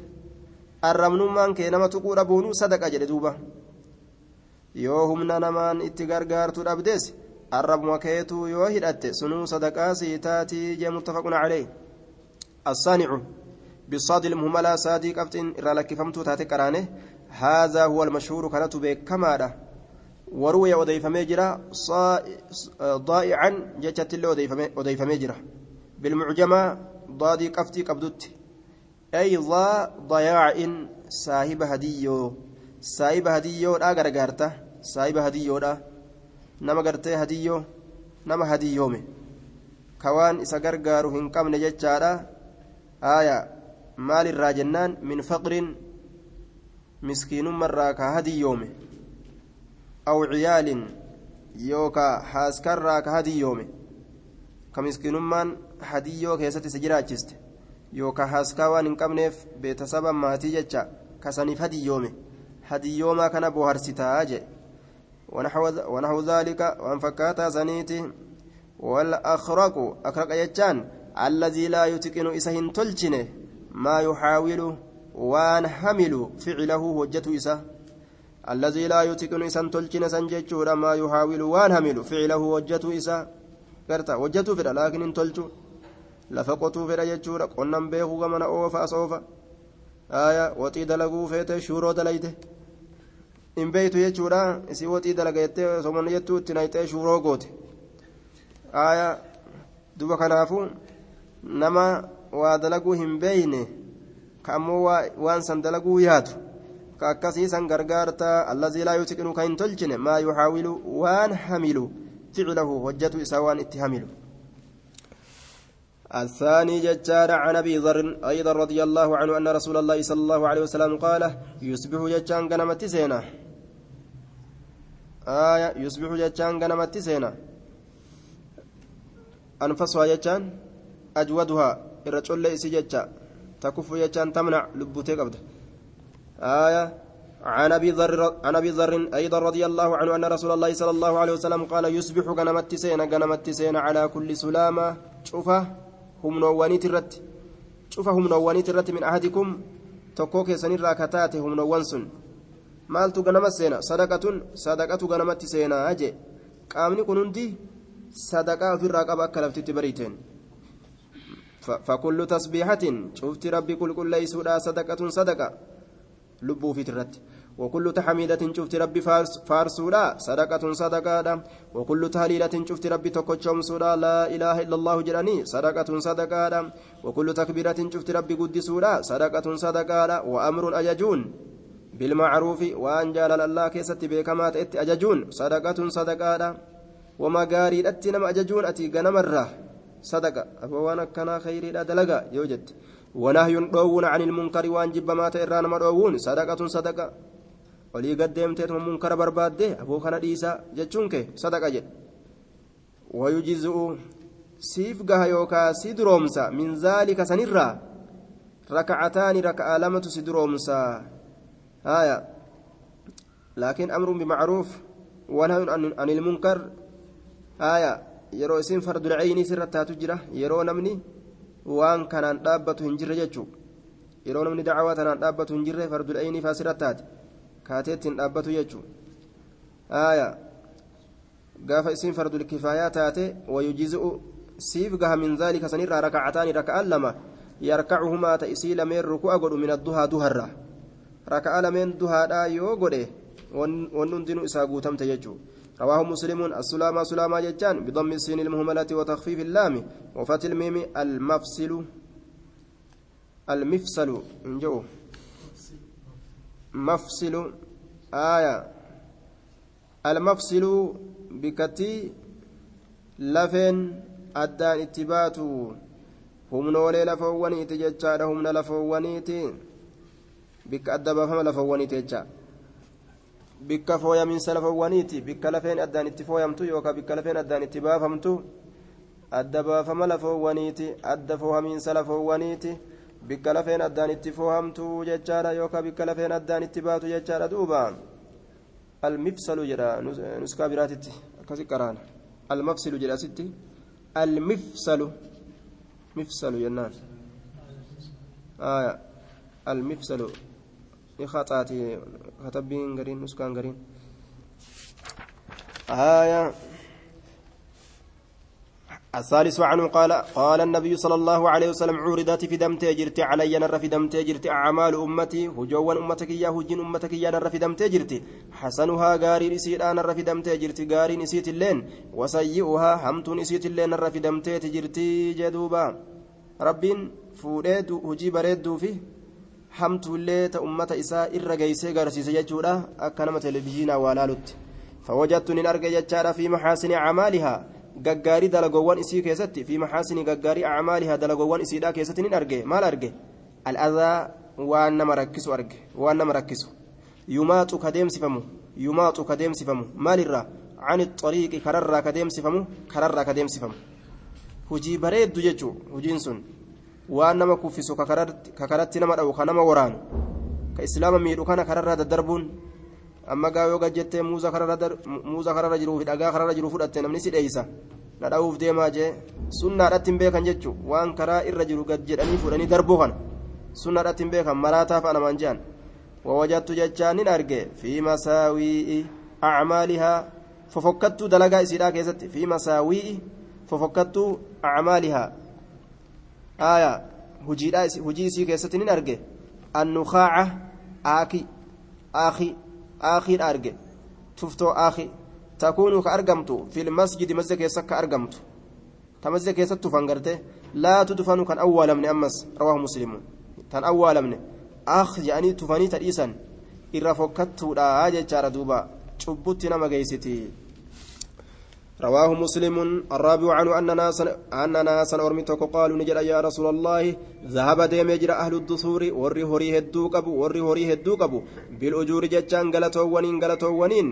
الرمن من كينما تقول أبونو صدقة جلدوبة yoo humna namaan itti gargaartu dhabdes arrabuma keetuu yoo hidhatte sunuu sadaqaa sii taatii jee muttafaqun calee الصانع بالصاد المهملة صادق أفتن إرالك فمتو تاتي قرانه هذا هو المشهور كانت بكمارة وروي أضيف ميجرا ضائعا جتت اللي أضيف ميجرا بالمعجمة ضادي قفتي قبدت أي ضا ضياع صاحب هديو. صاحب هديو لا غرغرتا صاحب هديو لا. نما غرتي هديو نما هديومي كوان إسا غرغارو هنقم نجتشارا آية مال الراجنان من فقر مسكين مرة كهدي يومه أو عيال يوكا حاسكرا كهدي يومه كمسكين من هدي يوكا يستي سجراجست يوكا حاسكا وان انقمنيف بيتسبب ماتي جتشا كسنيف هدي يومه هدي يوما كان بوهرستا أجي ونحو, ونحو ذلك وان فكاتا سنيتي. والأخرق أخرق يجان. الذي لا يتقن إسهن تلجنه. ما يحاول وان حمل فعله وجته إسه. الذي لا يتقن إسهن تلجنه سنججور ما يحاول وان حمل فعله وجته إسه قرتا وجته فدا لكن ان تلجو لفقته فدا ججور قنن بيخو غمنا أوفا أصوفا آية وطي دلقو فيت شورو دليته beeytu jechuudha isii waxii dalagayettee somana jettuu itti nayxee shuuroo goote aayaa duba kanaafuu nama waa dalaguu hin beeyne ka ammoo waan san dalaguu yaadu allazii laa yutiqinu ka hin tolchine maa yuxaawilu waan hamilu ficlahu hojjatu isaa waan itti hamilu. الثاني ججار عن أبي ذر أيضا رضي الله عنه أن رسول الله صلى الله عليه وسلم قال يصبح ججان غنمت سينا. آية يصبح ججان غنمت سينا. أنفسها ججان أجودها الرجل ليس ججا تكف ججان تمنع لبوتي قبض آية عن ابي ذر عن ابي ذر أيضا رضي الله عنه ان رسول الله صلى الله عليه وسلم قال يصبح غنمت سينا غنمت سينا على كل سلامه شوفه humnoowwaniit irratti cufa humnoowwaniit irratti min ahadikum tokkoo keessanirraa kataate humnoowwan sun maaltu ganama seena sadaqatun sadaqatu ganamatti seenaa je qaamni kun hundi sadaqaa ofirraa qaba akka laftitti bariiteen فكل تسبيحة شفت ربي كل كل ليسودا لبو في ترت وكل تحميدة شفت ربي فارس فارسودا صدقة صدقة وكل تهليلة شفت ربي تكوتشوم سودا لا إله إلا الله جراني صدقة صدقة وكل تكبيرة شفت ربي قدسودا صدقة صدقة وأمر أججون بالمعروف وأن جال الله كيست بكما تأتي أججون صدقة صدقة وما قاري أتنم أججون أتي غنمرة صدقة أبوانا كان خيري لا دلقا يوجد ونهي دون عن المنكر وان جب ما تيران مدعوون صدقة صدقة aboo kana dhiisaa jechuun kee sadaqa jedhe wayujizu'u siif gaha yookaa si duroomsa min zaalika sanirraa rakacataani raka'a lamatu si duroomsa haya laakiin amrun bimacruuf wanhayun an ilmunkar haya yeroo isin fardulceynii sirra taatu jira yeroo namni waan kanaan dhaabbatu hin jirre jechuu yeroo namni dacwaa tanaan dhaabbatu hin jirre fardulceynii faa sirra taate kaateettiin dhaabbatu jechuun. Aayaa gaafa isiin fardul kifaayaa taate wayujizu'u siif gaha min zaalika sanirraa rakacataani raka'an lama yarkacuhumaa ta isii lameen ruku'a godhu min adduhaa duharra raka'a lameen duhaadhaa yoo godhe wanni hundinuu isaa guutamte jechuu رواه مسلم السلامة سلامة ججان بضم السين المهملة وتخفيف اللام وفتح الميم المفصل المفصل انجو مفصل آية. المفصل بكتي لفن أدان اتبات humnoolee lafoowwaniiti jechaadha humna lafoowwaniiti bikka adda baafama lafoowwaniiti jecha bikka fooyamiinsa lafoowwaniiti bikka lafeen addaan itti fooyamtu yookaan bikka lafeen addaan itti baafamtu adda baafama lafoowwaniiti adda foohamiinsa lafoowwaniiti bikka lafeen addaan itti foohamtu jechaadha yookaan bikka lafeen addaan itti baatu jechaadha duuba almifsalu jedha nuskaa biraatitti akkasi qaraana almafsilu jedha asitti almifsalu mifsalu jennaan almifsalu khaxaati katabbiin gariin nuskaan gariin آية الثالث عنه قال قال النبي صلى الله عليه وسلم عورضت في دمتي جرت علي نر في دمتي جرت أعمال أمتي هجوا أمتك يا هجين أمتك يا نر في دمتي جرت. حسنها غاري نسيت أنا نر في دمتي جرت. غاري نسيت اللين. وسيئها همت نسيت اللين نر في دمتي جرت. جدوبا. ربين فوديت هجي بريدو فيه hamtu illee ta ummata isaa irra geeysee garsiise jechuudha akka nama televizhiinaa waa laalutti fawajattu nin arge jechaadha fi maxaasini acmaalihaa gaggaarii dalagoowwan isii keessatti fi maxaasini gaggaarii acmaalihaa dalagoowwan isiidhaa keessatti nin arge maal arge al'adaa waan nama rakkisu arge waan nama rakkisu yumaaxu ka deemsifamu yumaaxu ka deemsifamu maalirraa cani xariiqi kararraa ka deemsifamu kararraa ka deemsifamu hujii bareeddu jechuu hujiin sun waan nama kuffisu ka karatti nama dha'u ka nama waraanu ka islaama miidhu kana kararraa daddarbuun amma gaa yoo gajjettee muuza kararra jiruu fi dhagaa kararra jiru fudhatte namni si dheeysa na dha'uuf deemaa jee sunnaadhatti hin beekan jechuun waan karaa irra jiru gad jedhanii fuudhanii darbuu kana sunnaadhatti hin beekan maraataa fa'a namaan wawajattu jechaan nin arge fi masaawii'i acmaalihaa fofokkattuu dalagaa isiidhaa keessatti fi masaawii'i fofokkattuu acmaalihaa آية هجيدا هجي سي كيستي نين أرجع النخاعة آكي آخي آخي أرجع تفتو آخي تكون كأرجمت في المسجد مسجد كيسك كأرجمت تمسجد كيست تفنغرته لا تدفن كان أول من أمس رواه مسلم تن أول من أخ يعني تفني تريسا إرا فكتو لا جارة دوبا شبوتي نما جيستي رواه مسلم الرابع عنه أن ناسا أن ناسا أرمتك قالوا نجد يا رسول الله. ذهب ديم يجرى أهل الدثور. وري هوري هدوكب وري هوري هدوكب بالأجور جتان غلطوونين غلطوونين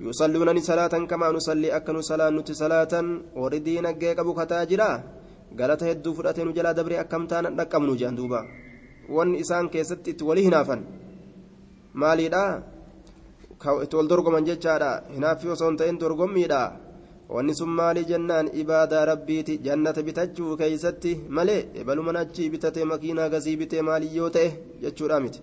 يصلون صلاة كما نصلي أكن صلاة نت صلاة. وردين جيكب كتاجرا غلط هدو فرأتين جلا أكمتان نكمنو جاندوبا وان إسان كيست ولي هنافا مالي دا. itti wal dorgoman jechaadha hinaafi osoo hin ta'in wanni sun maali jennaan ibaadaa rabbiiti jannata bitachuu keeysatti malee ebaluman achii bitatee makiinaa gasii bitee maaliyyoo ta'e jechuudha miti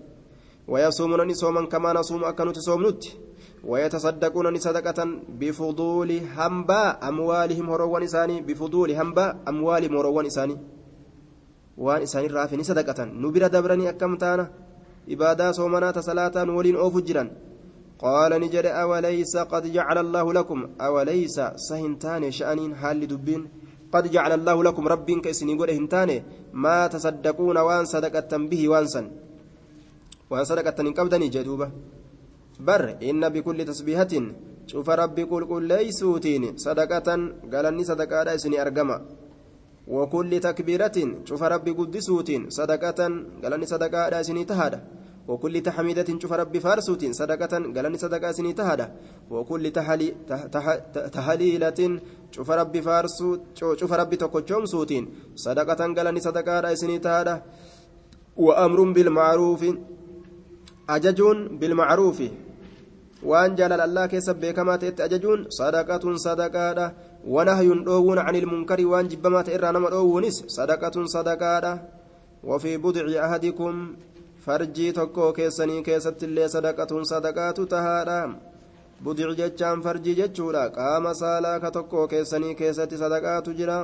sooman kamaa nasuumu akka nuti soomnutti ويتصدقون صدقة بفضول هنبا أموالهم هروان إساني بفضول هنبا أموالهم هروان إساني وان إساني رافني صدقة نبرة دبرني أكم تانا إبادة صومنا صلاة ولين أوف جرا قال نجد أوليس قد جعل الله لكم؟ أوليس سهنتان شأنين حال دبين؟ قد جعل الله لكم رب كيسني قد هنتان ما تصدقون وان صدقة به وانسا وان صدقة قبضني جدوبة. بر إن بكل تسبيحة. شوف ربي قل قل ليسوتين صدقة قالني صدقة إسني أرقما. وكل تكبيرة. شوف ربي قدسوتين صدقة قالني صدقة إسني تهاده وكل تحميدة شوف ربي فارسوت صدقة قالني صدقة سني تهدى. وكل تحلي تح تهليلة شوف ربي فارسو شوف ربي تقوشوم سوتين صدقة قالني صدقة سني تهدى. وأمر بالمعروف أججون بالمعروف. وأن جلال الله كسب كما تأت أججون؟ صدقة صدقة. ونهي دوون عن المنكر وأن جبما تئر نما دوونس صدقة صدقة. وفي بضع أحدكم farjii tokko keessanii keessatti illee sadaqatuun sadaqaatu tahaadha budic jechaan farjii jechuudha qaama saalaa ka tokko keessanii keessatti sadaqaatu jira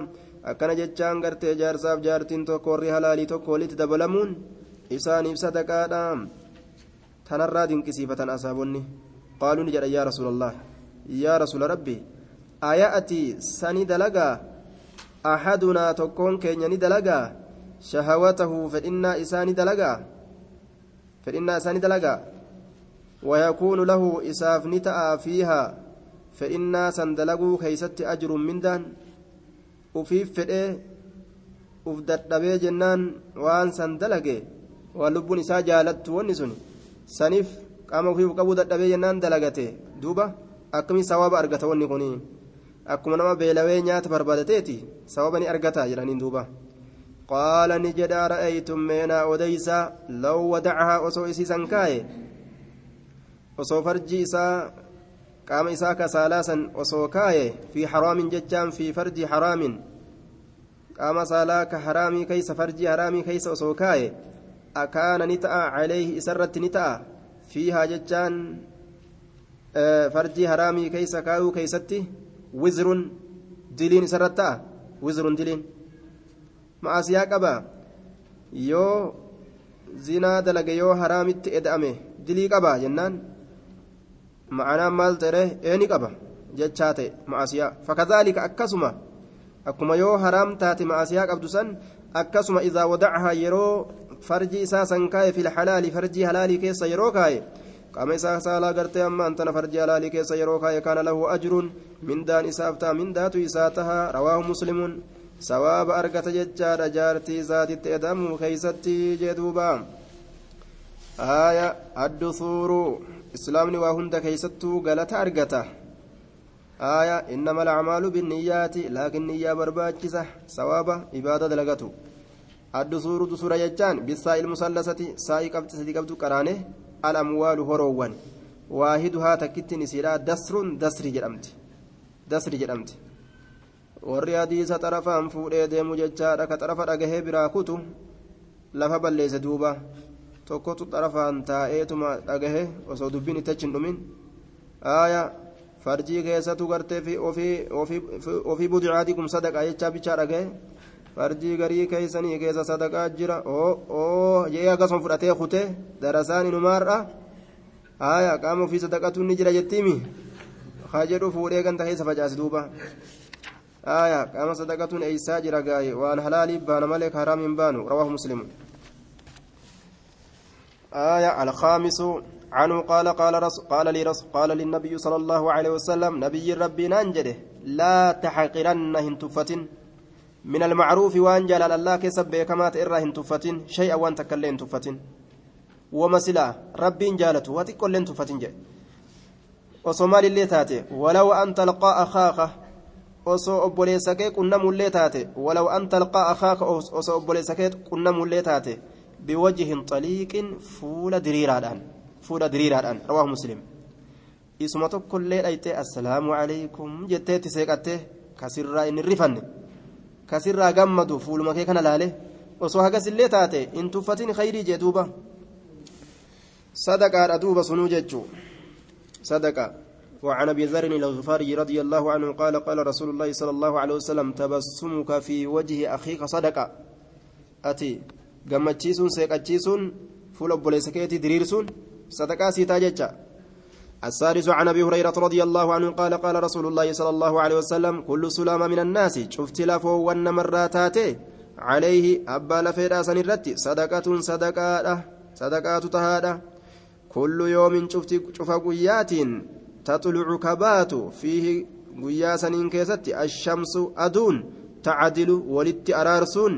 akkana jechaan gartee jaarsaaf jaartiin tokko warri halaalii tokko walitti dabalamuun isaaniif sadaqaadha tanarraa dinqisiifatan asaabonni qaaluu ni jedha yaa rasuulallah yaa rasuula rabbi aya'ati sani dalagaa ahadunaa tokkoon keenya ni dalagaa shahawatahu fedhinnaa isaa ni dalagaa فإن أساني دلقا ويكون له إساف نتأى فيها فإن سندلقوا كيست أجر من دان وفي فئة uf dadhabee jennaan waan san dalage waan lubbuun isaa jaalattu wanni sun saniif qaama ofii qabuu dadhabee jennaan dalagate duuba akkamii sawaaba argata wanni kun akkuma nama beelawee nyaata barbaadateeti sawaba ni argata jedhaniin duuba law wadacahaa osoo isiisan kaaye osoo farji isaa qaama isaa kasaalaasan osoo kaaye fi haraamin jechaan fi farji haraamin qaama saalaa ka haraamii keeysa farji haraamii keeysa osoo kaaye akaana ni ta'a calayhi isarratti ni ta'a fiihaa jechaan farjii haraamii keeysa kaayuu keeysatti wizrun diliin isarratti ta'a wizrun diliin ma'asiyaa qaba yoo zinaa dalage yoo haraamitti eda'ame dilii qaba jennaan ma'anaan maal ta'e eeni qaba jechaa ta'e ma'asiyaa fakadaalika akkasuma akkuma yoo haraam taate ma'asiyaa qabdu san akkasuma idaa wadacahaa yeroo farji isaa san kaa'e fil halaali farjii halaalii keessa yeroo kaa'e qaama isaa saalaa gartee ammaan tana farjii halaalii keessa yeroo kaa'e kaana lahu ajruun mindaan isaaf ta'a mindaatu isaa taha rawaahu sawaaba argata jechaadha jaartii isaatitti edamuu keeysatti jedhuuba aaya addusuuru islaamni waa hunda keeysattuu galata argata aaya innama alacmaalu binniyyaati laakin niyyaa barbaachisa sawaaba ibaada dalagatu addusuuru dusura jechaan bisaa'il musallasati saa'ii qabxi sadii qabdu qaraane alamwaalu horoowwan waahiduhaa takkittiin isiidha dasrun dasri jedhamti dasri jedhamti warri hadiisa xarafaan fuudhee deemu jechaadha ka xarafa dhagahee biraa kutu lafa balleesse duuba tokkotu xarafaan taa'eetuma dhagahe osoo dubbiin itti achi hin dhumin aaya farjii keessatu gartee fi ofii budicaatikum sadaqaa jechaa bichaa dhagahe farjii garii keeysanii keessa sadaqaa jira oo jee akkasuma fudhatee kute darasaan inumaarra aaya qaama ofii sadaqatu ni jira jettiimi haa jedhu fuudhee ganta keessa facaasi duuba آية قام صدقة أيسا جرى وأن حلالي بان ملك حرام بان رواه مسلم. آية الخامس عنه قال قال رسول قال لي رسول قال للنبي صلى الله عليه وسلم نبي ربي ننجده لا تحقرن هنتفة من المعروف وأن جلال الله كسب كما تئر هنتفة شيئا وأن تكلين تفة ومسلا ربي جالته وتكل تفة جاء. وصومال اللي تاتي. ولو أن تلقى أخاك osoo obboleessa kee qunnamullee taate walaw an talqaa akaaka osoo obboleessa kee qunnamullee taate biwajhin xaliiqin fuula diriiraadhaan fuula diriiraadhaan rawaahu muslim isuma tokkollee dhayxee assalaamu alaykum jetteetti seeqattee kasirraa inni rifanne kasirraa gammadu fuuluma kee kana laale osoo hagasillee taate in tuffatin khayrii jee duuba sadaqaadha duuba sunuu jechuu sadaqaa وعن أبي ذر الغفاري رضي الله عنه قال قال رسول الله صلى الله عليه وسلم تبسمك في وجه أخيك صدقة. أتي gammachiisuun seeqachiisuun fuula diriirsuun sadaqaa siitaa jecha السادس عن أبي هريرة رضي الله عنه قال قال رسول الله صلى الله عليه وسلم كل سلامه من الناس شفت لفو ون مراتاته عليه أبا لفيدا سنرتي صدقة صدقة صدقات تهادة كل يوم شفت قيات تطلع كبات فيه guyyaa saniin keessatti ashamsu aduun tacadilu walitti araarsuun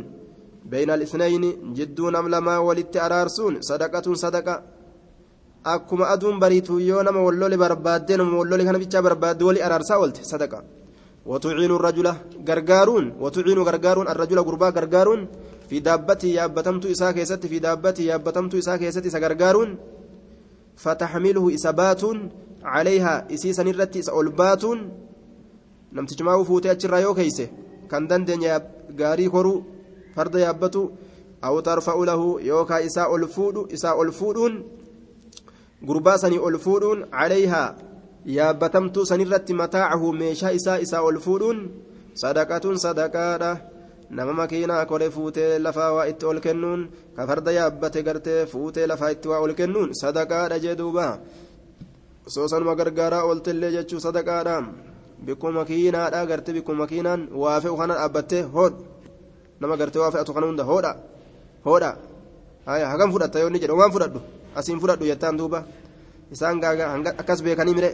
bayna alisnayni jidduu nam lamaa walitti araarsuun sadaqatuun sadaqa akkuma aduun bariitu yoo nama wallole barbaaddee nama wallole kana bichaa barbaadde wali araarsaa oolte sadaqa وتعين الرجل غرغارون وتعين غرغارون الرجل غربا غرغارون في دابتي يابتمت إساك يست في دابتي يابتمت إساك يست إسا غرغارون فتحمله إسبات عليها إسيسا نرتي achirraa yoo keeyse kan dandeenya gaarii koruu farda yaabbatu aw tarfa'u lahu yookaa isaa ol fuudhu isaa ol fuudhuun gurbaa sanii ol fuudhuun calayhaa yaabbatamtuu sanirratti mataacahu meeshaa isaa isaa ol fuudhuun sadaqatuun sadaqaadha nama makiinaa kore fuutee lafaa waa itti ol kennuun ka farda yaabbate gartee fuutee lafaa itti osoo sanuma gargaaraa ooltellee jechuu sadaqaadha bikkuma makiinaadha gartee bikkuma makiinaan waa fe'u kana dhaabbattee hoodhu nama gartee waa fe'atu kana hunda hoodha hoodha hagam fudhatta yoo inni jedhu waan fudhadhu asiin fudhadhu jettaan duuba isaan akkas beekanii mire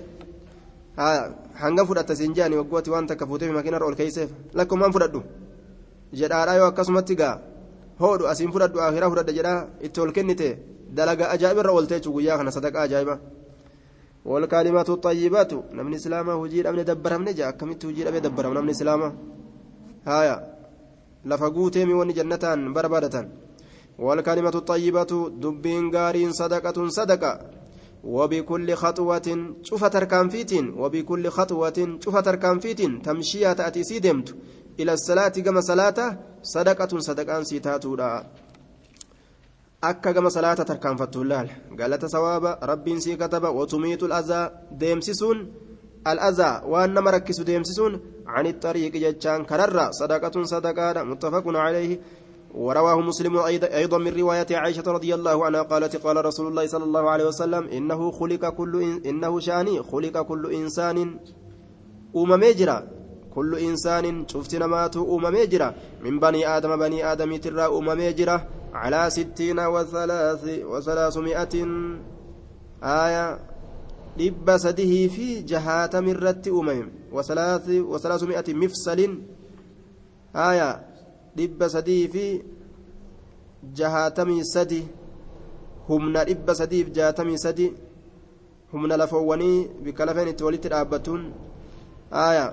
hangam fudhatta siin jeani waggooti waan takka fuutee makiinarra ol keeyseef lakkumaan fudhadhu jedhaadha yoo akkasumatti gaa hoodhu asiin fudhadhu akhiraa fudhadha jedhaa itti ol kennite dalaga ajaa'iba irra ooltee guyyaa kana sadaqa ajaa'iba والكلمات الطيبات. نمن إسلامه هجير أمن دبرهم نجا. أكملت هجير أبي دبرهم. نمن إسلامه هايا. لفقوتي من جنة بربادة والكلمة الطيبة دبين غارين صدقة صدقة. وبكل خطوة شوف تركان فيتين. وبكل خطوة شوف تركان فيتين. تمشيها تأتي سيدمت. إلى الصلاة كما صلاة. صدقة صدقان سيتاتو akka gama salaata tarkaanfattu laal? Galata sawaaba rabbiin sii kataba watumiitu alazaa deemsisuun alazaa waan nama rakkisu deemsisuun عن الطريق جتان كرر صدقة صدقة متفق عليه ورواه مسلم أيضا من رواية عائشة رضي الله عنها قالت قال رسول الله صلى الله عليه وسلم إنه خلق كل إن إنه شاني خلق كل إنسان أمم جرا. كل إنسان شفت نمات أمم جرا. من بني آدم بني آدم ترى أمم جرا. على ستين وثلاث وثلاثمائة آية dhibba sadihii fi jahaatami irratti uumame wasalaasu mifsalin haya dhibba sadii fi jahaatamii sadi humna dhibba sadii fi jahaatamii sadi humna lafoowwanii bikka lafeen itti walitti dhaabbatuun haya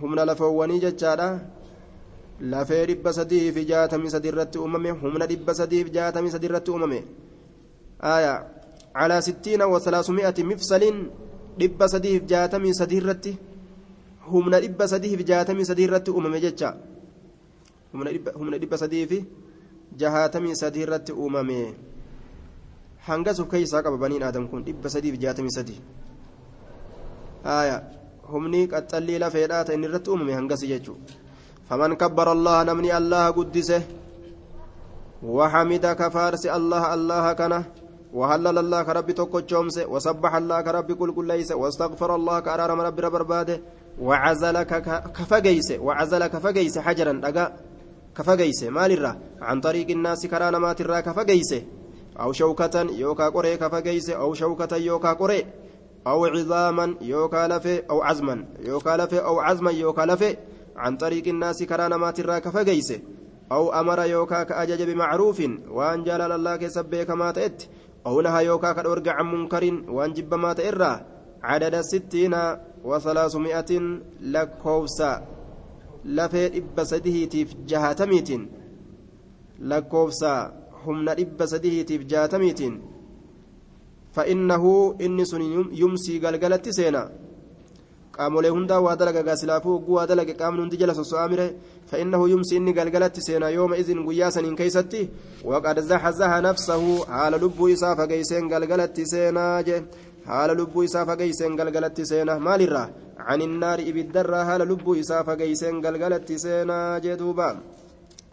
humna lafoowwanii jechaadha lafee dhibba sadii fi jaatamii sadii irratti uumame humna dhibba sadii fi jaatamii sadii irratti uumame. Aayaa calaa sittiina wasalaasumi'ati mifsaliin dhibba sadii fi jaatamii sadii irratti humna dhibba sadii fi jaatamii sadii irratti uumame jecha. Humna dhibba sadii fi jaatamii sadii irratti uumame. Hangas of keessaa qaba baniin aadam kun dhibba sadii fi jaatamii sadii aayaa humni qaxxallii lafeedhaa ta'in irratti uumame hangasi jechuudha. Faman kabbara allaha namni allaha guddise وحمد كفارس الله الله كنه وهلل الله كربي توكو جومس وسبح الله كربي كل كل ليس واستغفر الله كرارم ربي رب برباده وعزلك كفجيس وعزلك كفجيس حجرا دغا كفجيس مالرا عن طريق الناس كرانا ما ترى كفجيس أو شوكة يوكا قري كفجيس أو شوكة يوكا قري أو عظاما يوكا لفي أو عزما يوكا لفي أو عزما يوكا لفي عن طريق الناس كرانا ما ترى كفجيس أو أمر يوكا كأجج بمعروف وأن جلال الله كسبه كما تأت أو نهى يوكا كالورق عن منكر وأنجب ما تئرى عدد ستين وثلاثمائة لكوفسا لفي إب سده تيف جهاتميت لكوفسا همنا إب سده تيف جهاتميت فإنه إني سن يمسي قلقلت سينا qaamolee hundaa waa dalaga gaasilaafuu hogguu waa dalage qaamni hundi jala sosso'aa mire يمسي إني قلقلت سينا يوم إذن قياسا إن كيستي وقد زحزح نفسه حال لبو إساف قيسين قلقلت سينا جي حال لبو إساف قيسين قلقلت سينا مال الرا عن النار إبدرا حال لبو إساف قيسين قلقلت سينا جي دوبا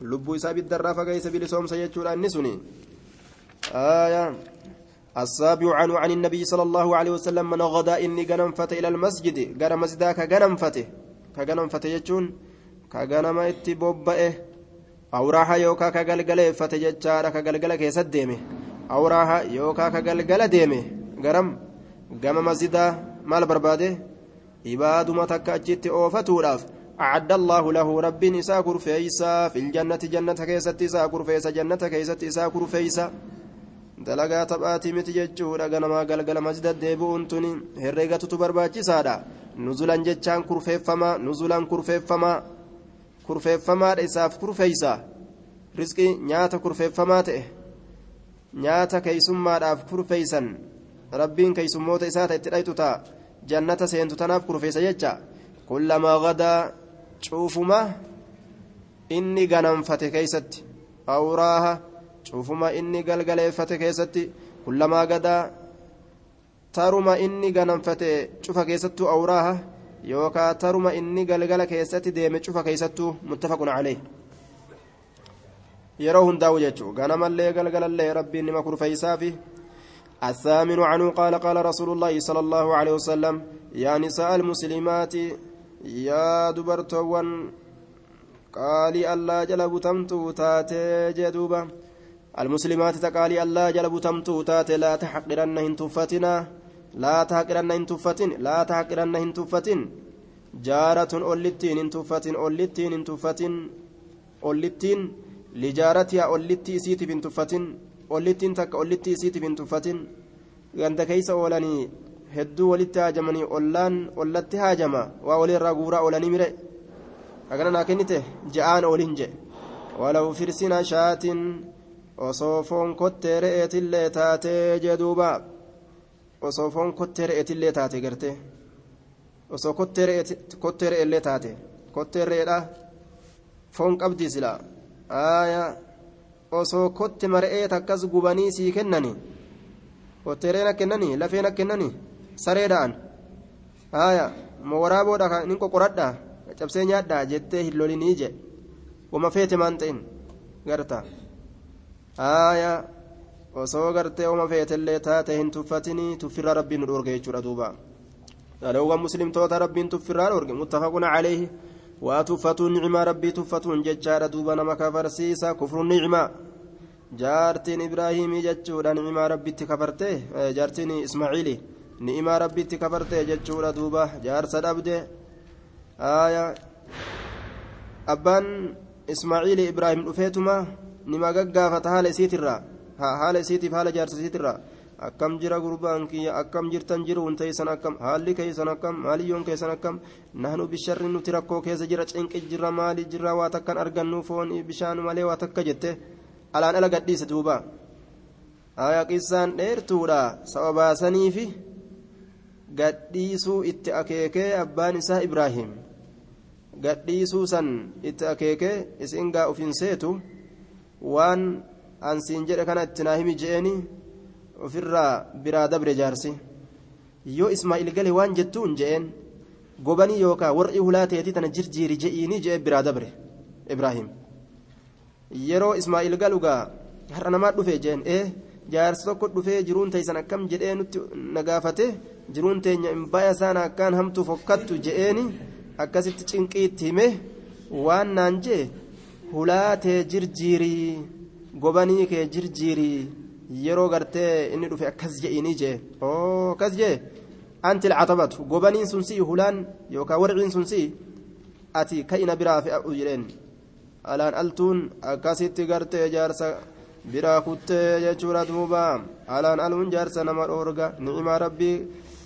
لبو إساف إبدرا فقيس بلسوم سيجور النسني آية السابع عنه عن النبي صلى الله عليه وسلم من غدا إني غنمفت إلى المسجد غنم مسجدا كغنمفته كغنمفته يجون كغنما itti bobba'e awraaha yookaa ka galgaleeffate jechaadha ka galgala keessat deeme awraaha yookaa ka galgala deeme garam gama masjidaa maal barbaade ibaaduma takka achitti oofatuudhaaf أعد الله له رب إساء كرفيسا في الجنة جنة كيست إساء كرفيسا جنة كيست إساء كرفيسا dalagaa taphaatii miti jechuudha ganamaa galgala masjida deebi'uun tuni herreegatutu barbaachisaadha. Nuzulan jechaan kurfeeffamaa nuzulan kurfeeffamaa kurfeeffamaadha isaaf kurfeeysa risqii nyaata kurfeeffamaa ta'e. Nyaata keeysummaadhaaf kurfeeysan rabbiin keeysummoota isaata itti dhaytu ta'a. Jannata seentu tanaaf kurfeeysa jecha. Kullamaa gadaa cuufuma. Inni ganamfate keeysatti. Awraaha cuufuma inni galgaleeffate keessatti kullamaa gadaa taruma inni ganamfate cufa keessattuu awraaha yookaa taruma inni galgala keessatti deeme cufa keessattuu muttafaqun calee yeroo hundaa'u jechuu ganamallee galgalallee rabbiin nima kurfeeysaafi الثامن عنه قال قال رسول الله صلى الله عليه وسلم يا نساء المسلمات يا دبرتوان قالي الله جلب تمتو تاتي جدوبا المسلمات تقالي الله جلب تمتو تاتي لا تحقرن هن تفتنا لا تحقرن هن تفتن لا تحقرن هن تفتن جارة أولتين هن تفتن أولتين هن تفتن ollittiin lijaaratiyaa ollittii isiitiif hin tuffatin ollittiin takka ollittii isiitiif hin tuffatin ganda keeysa oolanii hedduu walitti haajamanii ollaan ollatti haajama waa walirraa guuraa oolanii mire hagana naa kennite ja'aan oolin je walaw firsina shaatin osoo foon kottee re'eetillee taatee jee duuba osoo foon kottee re'eetillee taate garte osoo kottee re'eellee taate kottee re'eedha foon qabdii silaa aayaa osoo kotte mar'ee takkas gubanii sii kennani kotteereen akkennani lafeen akkennani saree da'an aayaa moo waraaboodha nin qoqoradha cabsee nyaadha jettee hin lolinii je wama feete maan ta'in garta aayaa osoo gartee wama feetellee taate hin tuffatinii tuffirraa rabbiin nu dhoorge jechuudha duuba dhaloowwan muslimtoota rabbiin tuffirraa dhoorge muttafaquna caleehi waa tuffatuun nicmaa rabbii tuffatuun jechaadha duuba nama kafarsiisa kufruun nicmaa jaartiin ibraahimii jechuudha nicmaa rabbitti kafarte jaartiin ismaaciili ni'imaa rabbitti kafarte jechuudha duuba jaarsa dhabde aayaa abbaan ismaaciili ibraahim dhufeetuma nima gaggaafata haala isiitirraa haala isiitiif haala jaarsa isiitirraa akkam jira gurbaan kiyya akkam jirtan jiruun teessan akkam haalli keessan akkam maaliyyoon keessan akkam nahnu bisharri nuti rakkoo keessa jira cinqi jira maali jira waa takkan argannu foon bishaan malee waa takka jette alaan ala gadhiise duuba aayaa qissaan dheertuudha sababaasaniifi gadhiisuu itti akeekee abbaan isaa ibraahim gadhiisuu san itti akeekee isin gaa ufin seetu waan ansiin jedhe kana itti naa himi je'eeni ofirraa biraa dabre jaarsi yoo ismaa'il gale waan jettuun je'een gobanii yookaan warri hulaateetii tana jirjiiri je'iini je'e biraa dabre ibraahim yeroo ismaa'il galugaa har'a namaa dhufee jeen ee jaarsi tokko dhufee jiruun teessan akkam jedhee nutti nagaafate jiruun teenya imbaya isaan akkaan hamtuu fokkattu je'eeni akkasitti cinqiitti hime waan naan jee hulaatee jirjiirii gobanii kee jirjiirii yeroo gartee inni dhufe akkas je'iinii jee oo akkas jee anti lcatabatu gobaniin sun si'i hulaan yookaan warciin sun si'i ati ka'ina biraa fe'u jedheen alaan altuun akkasitti gartee jaarsa biraa kuttee jechuudha duuba alaan aluun jaarsa nama dhoorga ni'imaa rabbii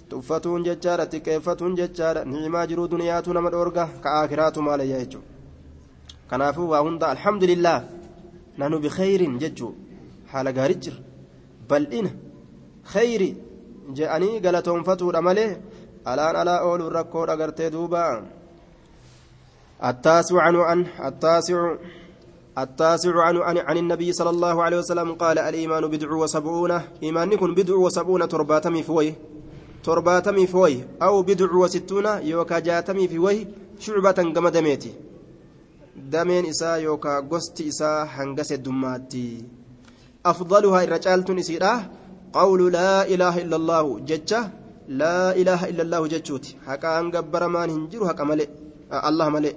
tuffatuun jechaadha xiqqeeffatuun jechaadha ni'imaa jiruu duniyaatu nama dhoorga ka aakiraatu maalayyaa jechuudha kanaafuu waa hunda alhamdulillah nanu bikhayrin jechuu haala gaarii jira bal'ina khayri je'anii galatoonfatuudha malee alaan alaa ooluun rakkoodha gartee duuba التاسع عن التاسع التاسع عن عن, عن النبي صلى الله عليه وسلم قال الإيمان بدع وسبعون إيمانكم بدع وسبعون ترباتمي فوي ترباتمي فوي أو بدع وستون يوكا جاتمي فوي شعبة كما دمين إسا يوكا قست إسا هنقس الدماتي أفضلها الرجال تنسيرا قول لا إله إلا الله ججة لا إله إلا الله ججوتي حكا أنقبر مان هنجر حكا ملئ الله ملئ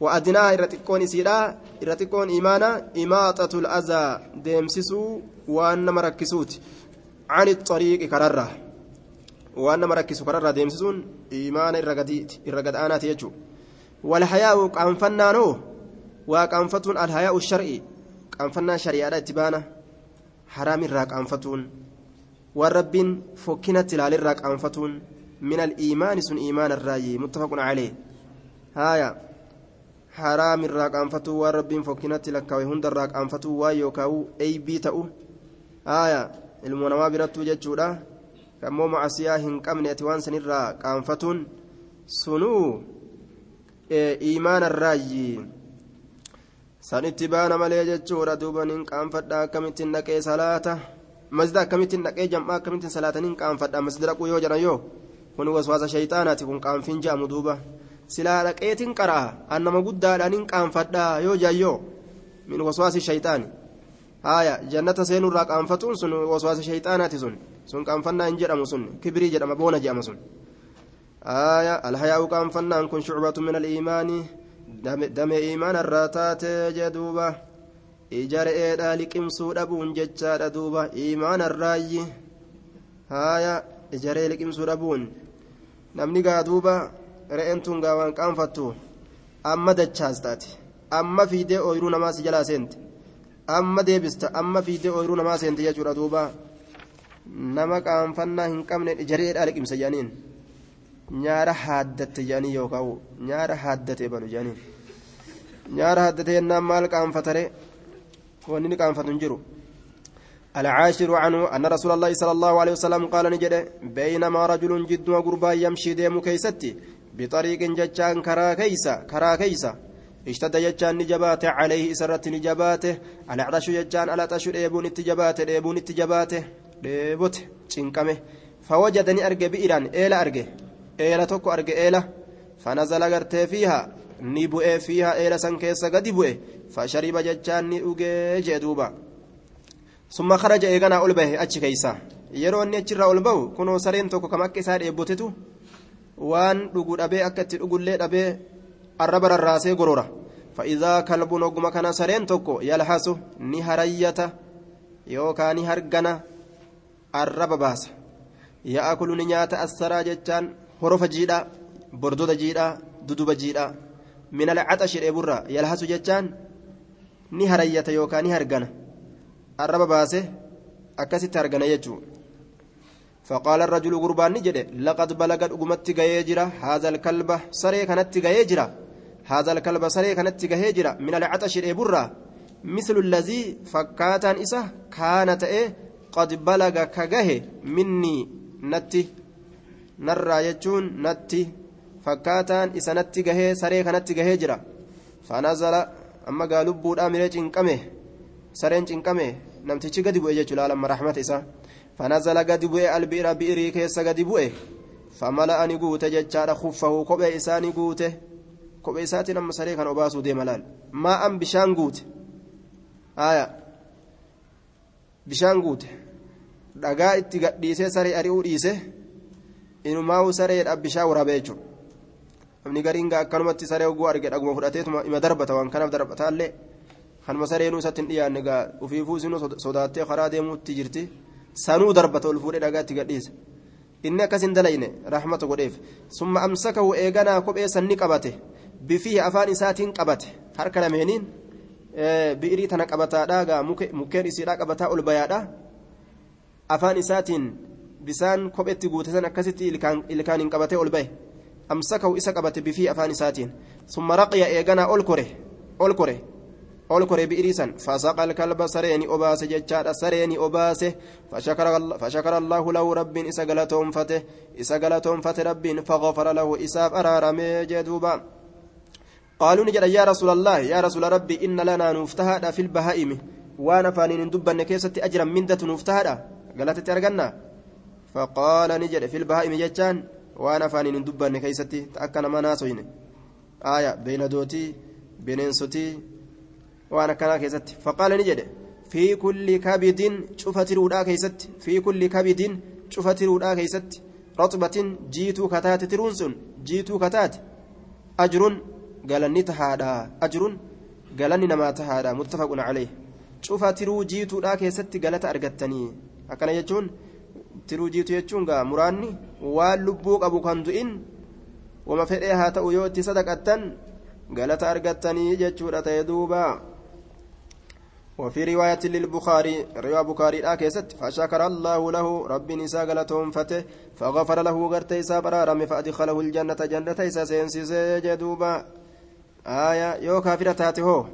وأدناها إرتقون إسيرا إرتقون إيمانا إماطة الأذى ديمسسو وأن مركسوت عن الطريق كررة وأن مركسو كررة ديمسسون إيمانا إرقد آنات يجو والحياء قانفنانو وقانفتون الحياء الشرعي قانفنا شريعة اتبانا حرام الراك قانفتون والرب فكنت الهال الراك قانفتون من الإيمان سن إيمان الراي متفق عليه هايا حرام الراك أنفتو والرب فكنت لك وهند الراك أنفتو ويوكاو أي بي تأو آية المنوى برتو جتشودا كمو معسيا هنكمن أتوان سن الراك أنفتون سنو إيمان الراي sanitti baana malee jechuudha duuba nin qaanfadha akkamittiin dhaqee salaata masjida akkamittiin dhaqee jam'aa akkamittiin salaata nin qaanfadha masjida dhaquu yoo jedhan yoo kun waswaasa shayxaanaati kun qaanfiin jedhamu duuba silaa dhaqeetiin qara'a annama guddaadhaan hin qaanfadhaa yoo jaayyoo min waswaasi shayxaani haaya jannata seenurraa qaanfatuun sun waswaasi shayxaanaati sun sun qaanfannaa hin jedhamu sun kibrii jedhama boona jedhama sun آية الحياء كان فنان كن شعبة من الإيمان دم إيمان الراتات جدوبة إجارة ذلك إمسود أبون ججار دوبة إيمان الرأي آية إجارة ذلك إمسود أبون namni gaa duuba re'een tun gaa waan qaanfattu amma dachaas taate amma fiidee ooyiruu namaa si jalaa seente. Amma deebista amma fiidee ooyiruu namaa seente jechuudha duuba. Nama qaanfannaa hin qabne jareedhaa liqimsa jedhaniin. Nyaara haaddatte jedhanii yookaan nyaara haaddate balu jedhaniin nyaara haaddate jennaan maal qaanfatare? Wanni ni qaanfatu hin jiru. العاشر عنه أن رسول الله صلى الله عليه وسلم قال نجد بينما رجل جد وقربا يمشي ديم كيستي بطريق ججان كرا كيسا كرا كيسا اشتد ججان نجبات عليه إسرة نجباته على عرش ججان على تشو ديبون اتجباته ديبون اتجباته ديبوت چنكمه فوجدني أرجع بإيران إيلا أرجع إيلا توكو أرجع إيلا فنزل غرتي فيها نبؤ فيها إيلا سنكيسا قد بؤ فشرب ججان نؤجي جدوبا ثم خرج إيغانا أولبه أتش كيسا yeroo inni achirraa ol bahu kunoo sareen tokko kam akka isaa dheebbotetu waan dhugu dhabee akka itti dhugullee dhabee arraba rarraasee gorora sareen tokko yalhasu ni harayyata yookaan ni hargana arraba baasa yaa'akulu ni nyaata assaraa jechaan horofa jiidhaa bordoda jiidhaa duduba jiidhaa min alcaxashi dheeburraa yalhasu jechaan ni harayyata yookaan ni hargana arraba baase akkasitti hargana jechuudha فقال الرجل غربان نجد لقد بلغ أقمت جيجرة هذا الكلب سري كانت جيجرة هذا الكلب سري كانت جيجرة من العطش الإبرة مثل الذي فكاتا إسه كانت إيه قد بلغ كجه مني نتي نرى يجون نتي فكاتا إسه نتي جه سري كانت جيجرة فنزل أما قالوا بود أمير جنكمه سرين جنكمه نمتي قد بوجه جلال رحمة إسه فنزل قد بؤe البئر بئري كيس قد بؤe فملأني قوت ججار خفه كوبي إساني قوت كوبي إساتي نما سري كان أباسو دي ملال ما أم بشان قوت آية بشان قوت dhagaa itti gadhiisee saree ari'uu dhiise inumaa'u saree bishaa waraabee jechuudha namni gariin akkanumatti saree oguu arge dhaguma fudhateetuma ima darbata waan kanaaf darbataallee kanuma sareenuu isatti hin dhiyaanne gaa ufiifuu isinuu sodaattee karaa deemuutti jirti. sanuu darbata ol fuudhee dhagaatti gadhiisa inni akkas dalayne rahmata godheef summa amsakahu eeganaa kophee sanni qabate bifii afaan isaatiin qabate harka lameeniin bi'irii tana qabataadhaa gaa mukkeen isiidhaa qabataa ol bayaadhaa afaan isaatiin bisaan kophetti guute san akkasitti ilkaan hin qabatee ol baye amsakahu isa qabate bifii afaan isaatiin summa raqiya eeganaa ol kore ol kore ol kore bi'iriisan fasaqa alkalba sareeni obaase jechaadha sareeni obaase fashakara allahu lahu rabbiin isa galatoonfate isa galatoonfate rabbiin fagafara lahu isaaf araaramee jee duuba قالوا نجد يا رسول الله يا رسول ربي إن لنا نفتهد في البهائم وأنا فانين دبن كيسة أجرا من دت نفتهد قالت ترجنا فقال نجد في البهائم جتان وأنا فانين دبن كيسة تأكل مناسوين آية بين دوتي بين ستي waan akkanaa keessatti faqaala ni jedhe fi kulli kabidin cufa tiruudhaa keessatti fi kulli kabidin cufa tiruudhaa keessatti roxbatin jiituu kataate tiruun sun jiituu kataate ajrun galanni tahaadha ajrun galanni namaa tahaadha muttafaqun calayh cufa tiruu jiituudhaa keessatti galata argattanii akkana jechuun tiruu jiituu jechuun gaa muraanni waan lubbuu qabu kan du'in wama fedhee haa ta'u yoo itti sadaqattan galata argattanii jechuudha ta'e duuba. وفي رواية للبخاري رواية بخاري آكست فشكر الله له رب نساء غلطهم فته فغفر له غرت إسا برارم فأدخله الجنة جنة إسا سينسيس جدوبا آية يو كافرة تاتهو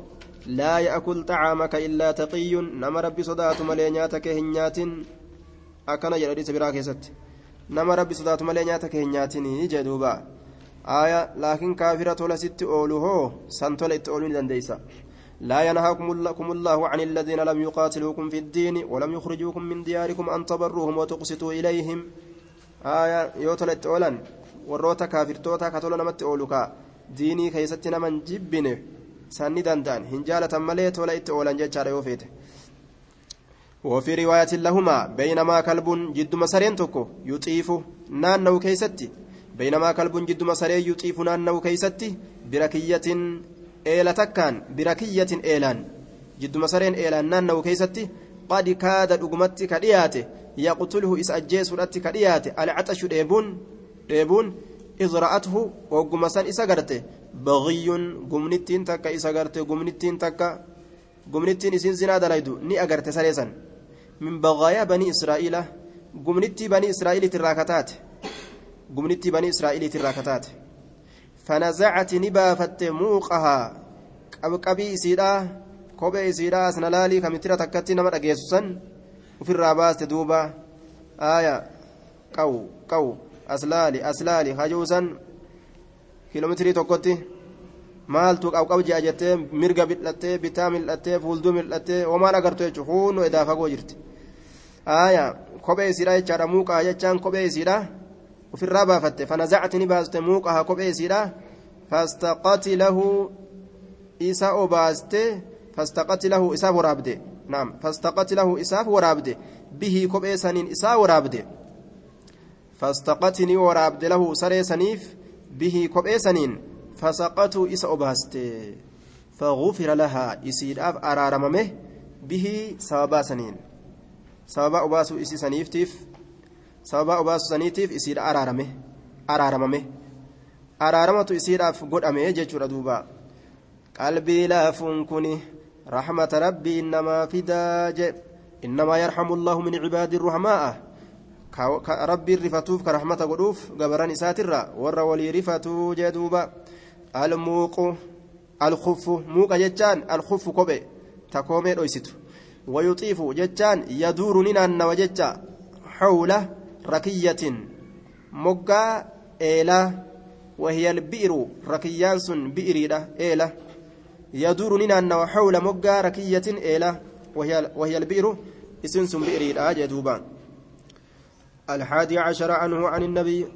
لا يأكل طعامك إلا تقي نما ربي صدات ملينياتك هنيات أكنا جلدي سبرا كيست نما ربي صدات ملينياتك هنيات جدوبا آية لكن كافرة لست أولوه سنتول إتولون دنديسا لا ينهاكم الله عن الذين لم يقاتلوكم في الدين ولم يخرجوكم من دياركم أن تبروهم وتقسطوا إليهم آية يوتلت أولا warroota kaafirtoota katola namatti oolukaa diinii keessatti naman jibbine? Sanni danda'an. Hin jaalatan malee tola itti oolan jechaadha yoo feete. وفي رواية لهما بينما كلب جد مسارين توكو يطيف نانو كيستي بينما كلب جد مسارين يطيف نانو كيستي بركية eela takkaan birakiyyatin eelaan jidduma sareen eelaan naannawu keeysatti qad kaada dhugumatti ka dhiyaate yaqtulhu isa ajjeesuudhatti ka dhiyaate alcaxashu dheebuun dheebuun إذ رأته وقم سن إسا قرته بغي قمنتين تكا إسا قرته قمنتين تكا قمنتين إسين زنا دلايدو ني أقرته سليسا من بغايا بني إسرائيل قمنتي بني إسرائيل تراكتات قمنتي بني إسرائيل تراكتات فنزعت نبافت موقها قبقبي إسيدا asna laalii kamitira takkatti nama dhageessu san ofirraa baaste duuba aaya qawu qawu aslaali aslaali hajuusan kiiloomeetirii tokkotti maaltu qabqab ji'a jettee mirga mil'attee bitaa mil'attee fuulduu mil'attee homaan agartu jechuun huunoo edaa fagoo jirti aaya kophee isiidha jechaadha muuqaa jechaan kophee isiidha ofirraa baafatte fanazacti ni baaste muuqaa kophee isiidha fastaqati lahu isa obaaste fastaqati lahu isaaf waraabde naam fastaqati lahu isaaf waraabde bihi kophee saniin isaa waraabde فاستقتني ورابد له سري سنيف به كوبي سنين فسقته إس أباست فغفر لها إسيد أف أرارممه به سببا سنين. سببا أباسو إسي سنيفتيف سببا أباسو سنيتيف إسيد أرارمه أرارممه أرارمة إسيد أف قد أمي جيشور دوبا قلبي لافن كني رحمة ربي إنما فداج. إنما يرحم الله من عباد الرحماء. rifatuuf ka rahmata godhuuf gabaran isaatirra warra walii rifatuu muuqa jechaan alkuffu kophe ta koomee dhoysitu wayuxiifu jechaan yaduuru ni naannawa jecha hawla rakiyyatin moggaa eelaa وهي البئر ركيان سن بئريدة إيلة يدور نينا حول مقا ركية إيلة وهي, وهي البئر اسم سن بئريدة جدوبان الحادي عشر عنه عن النبي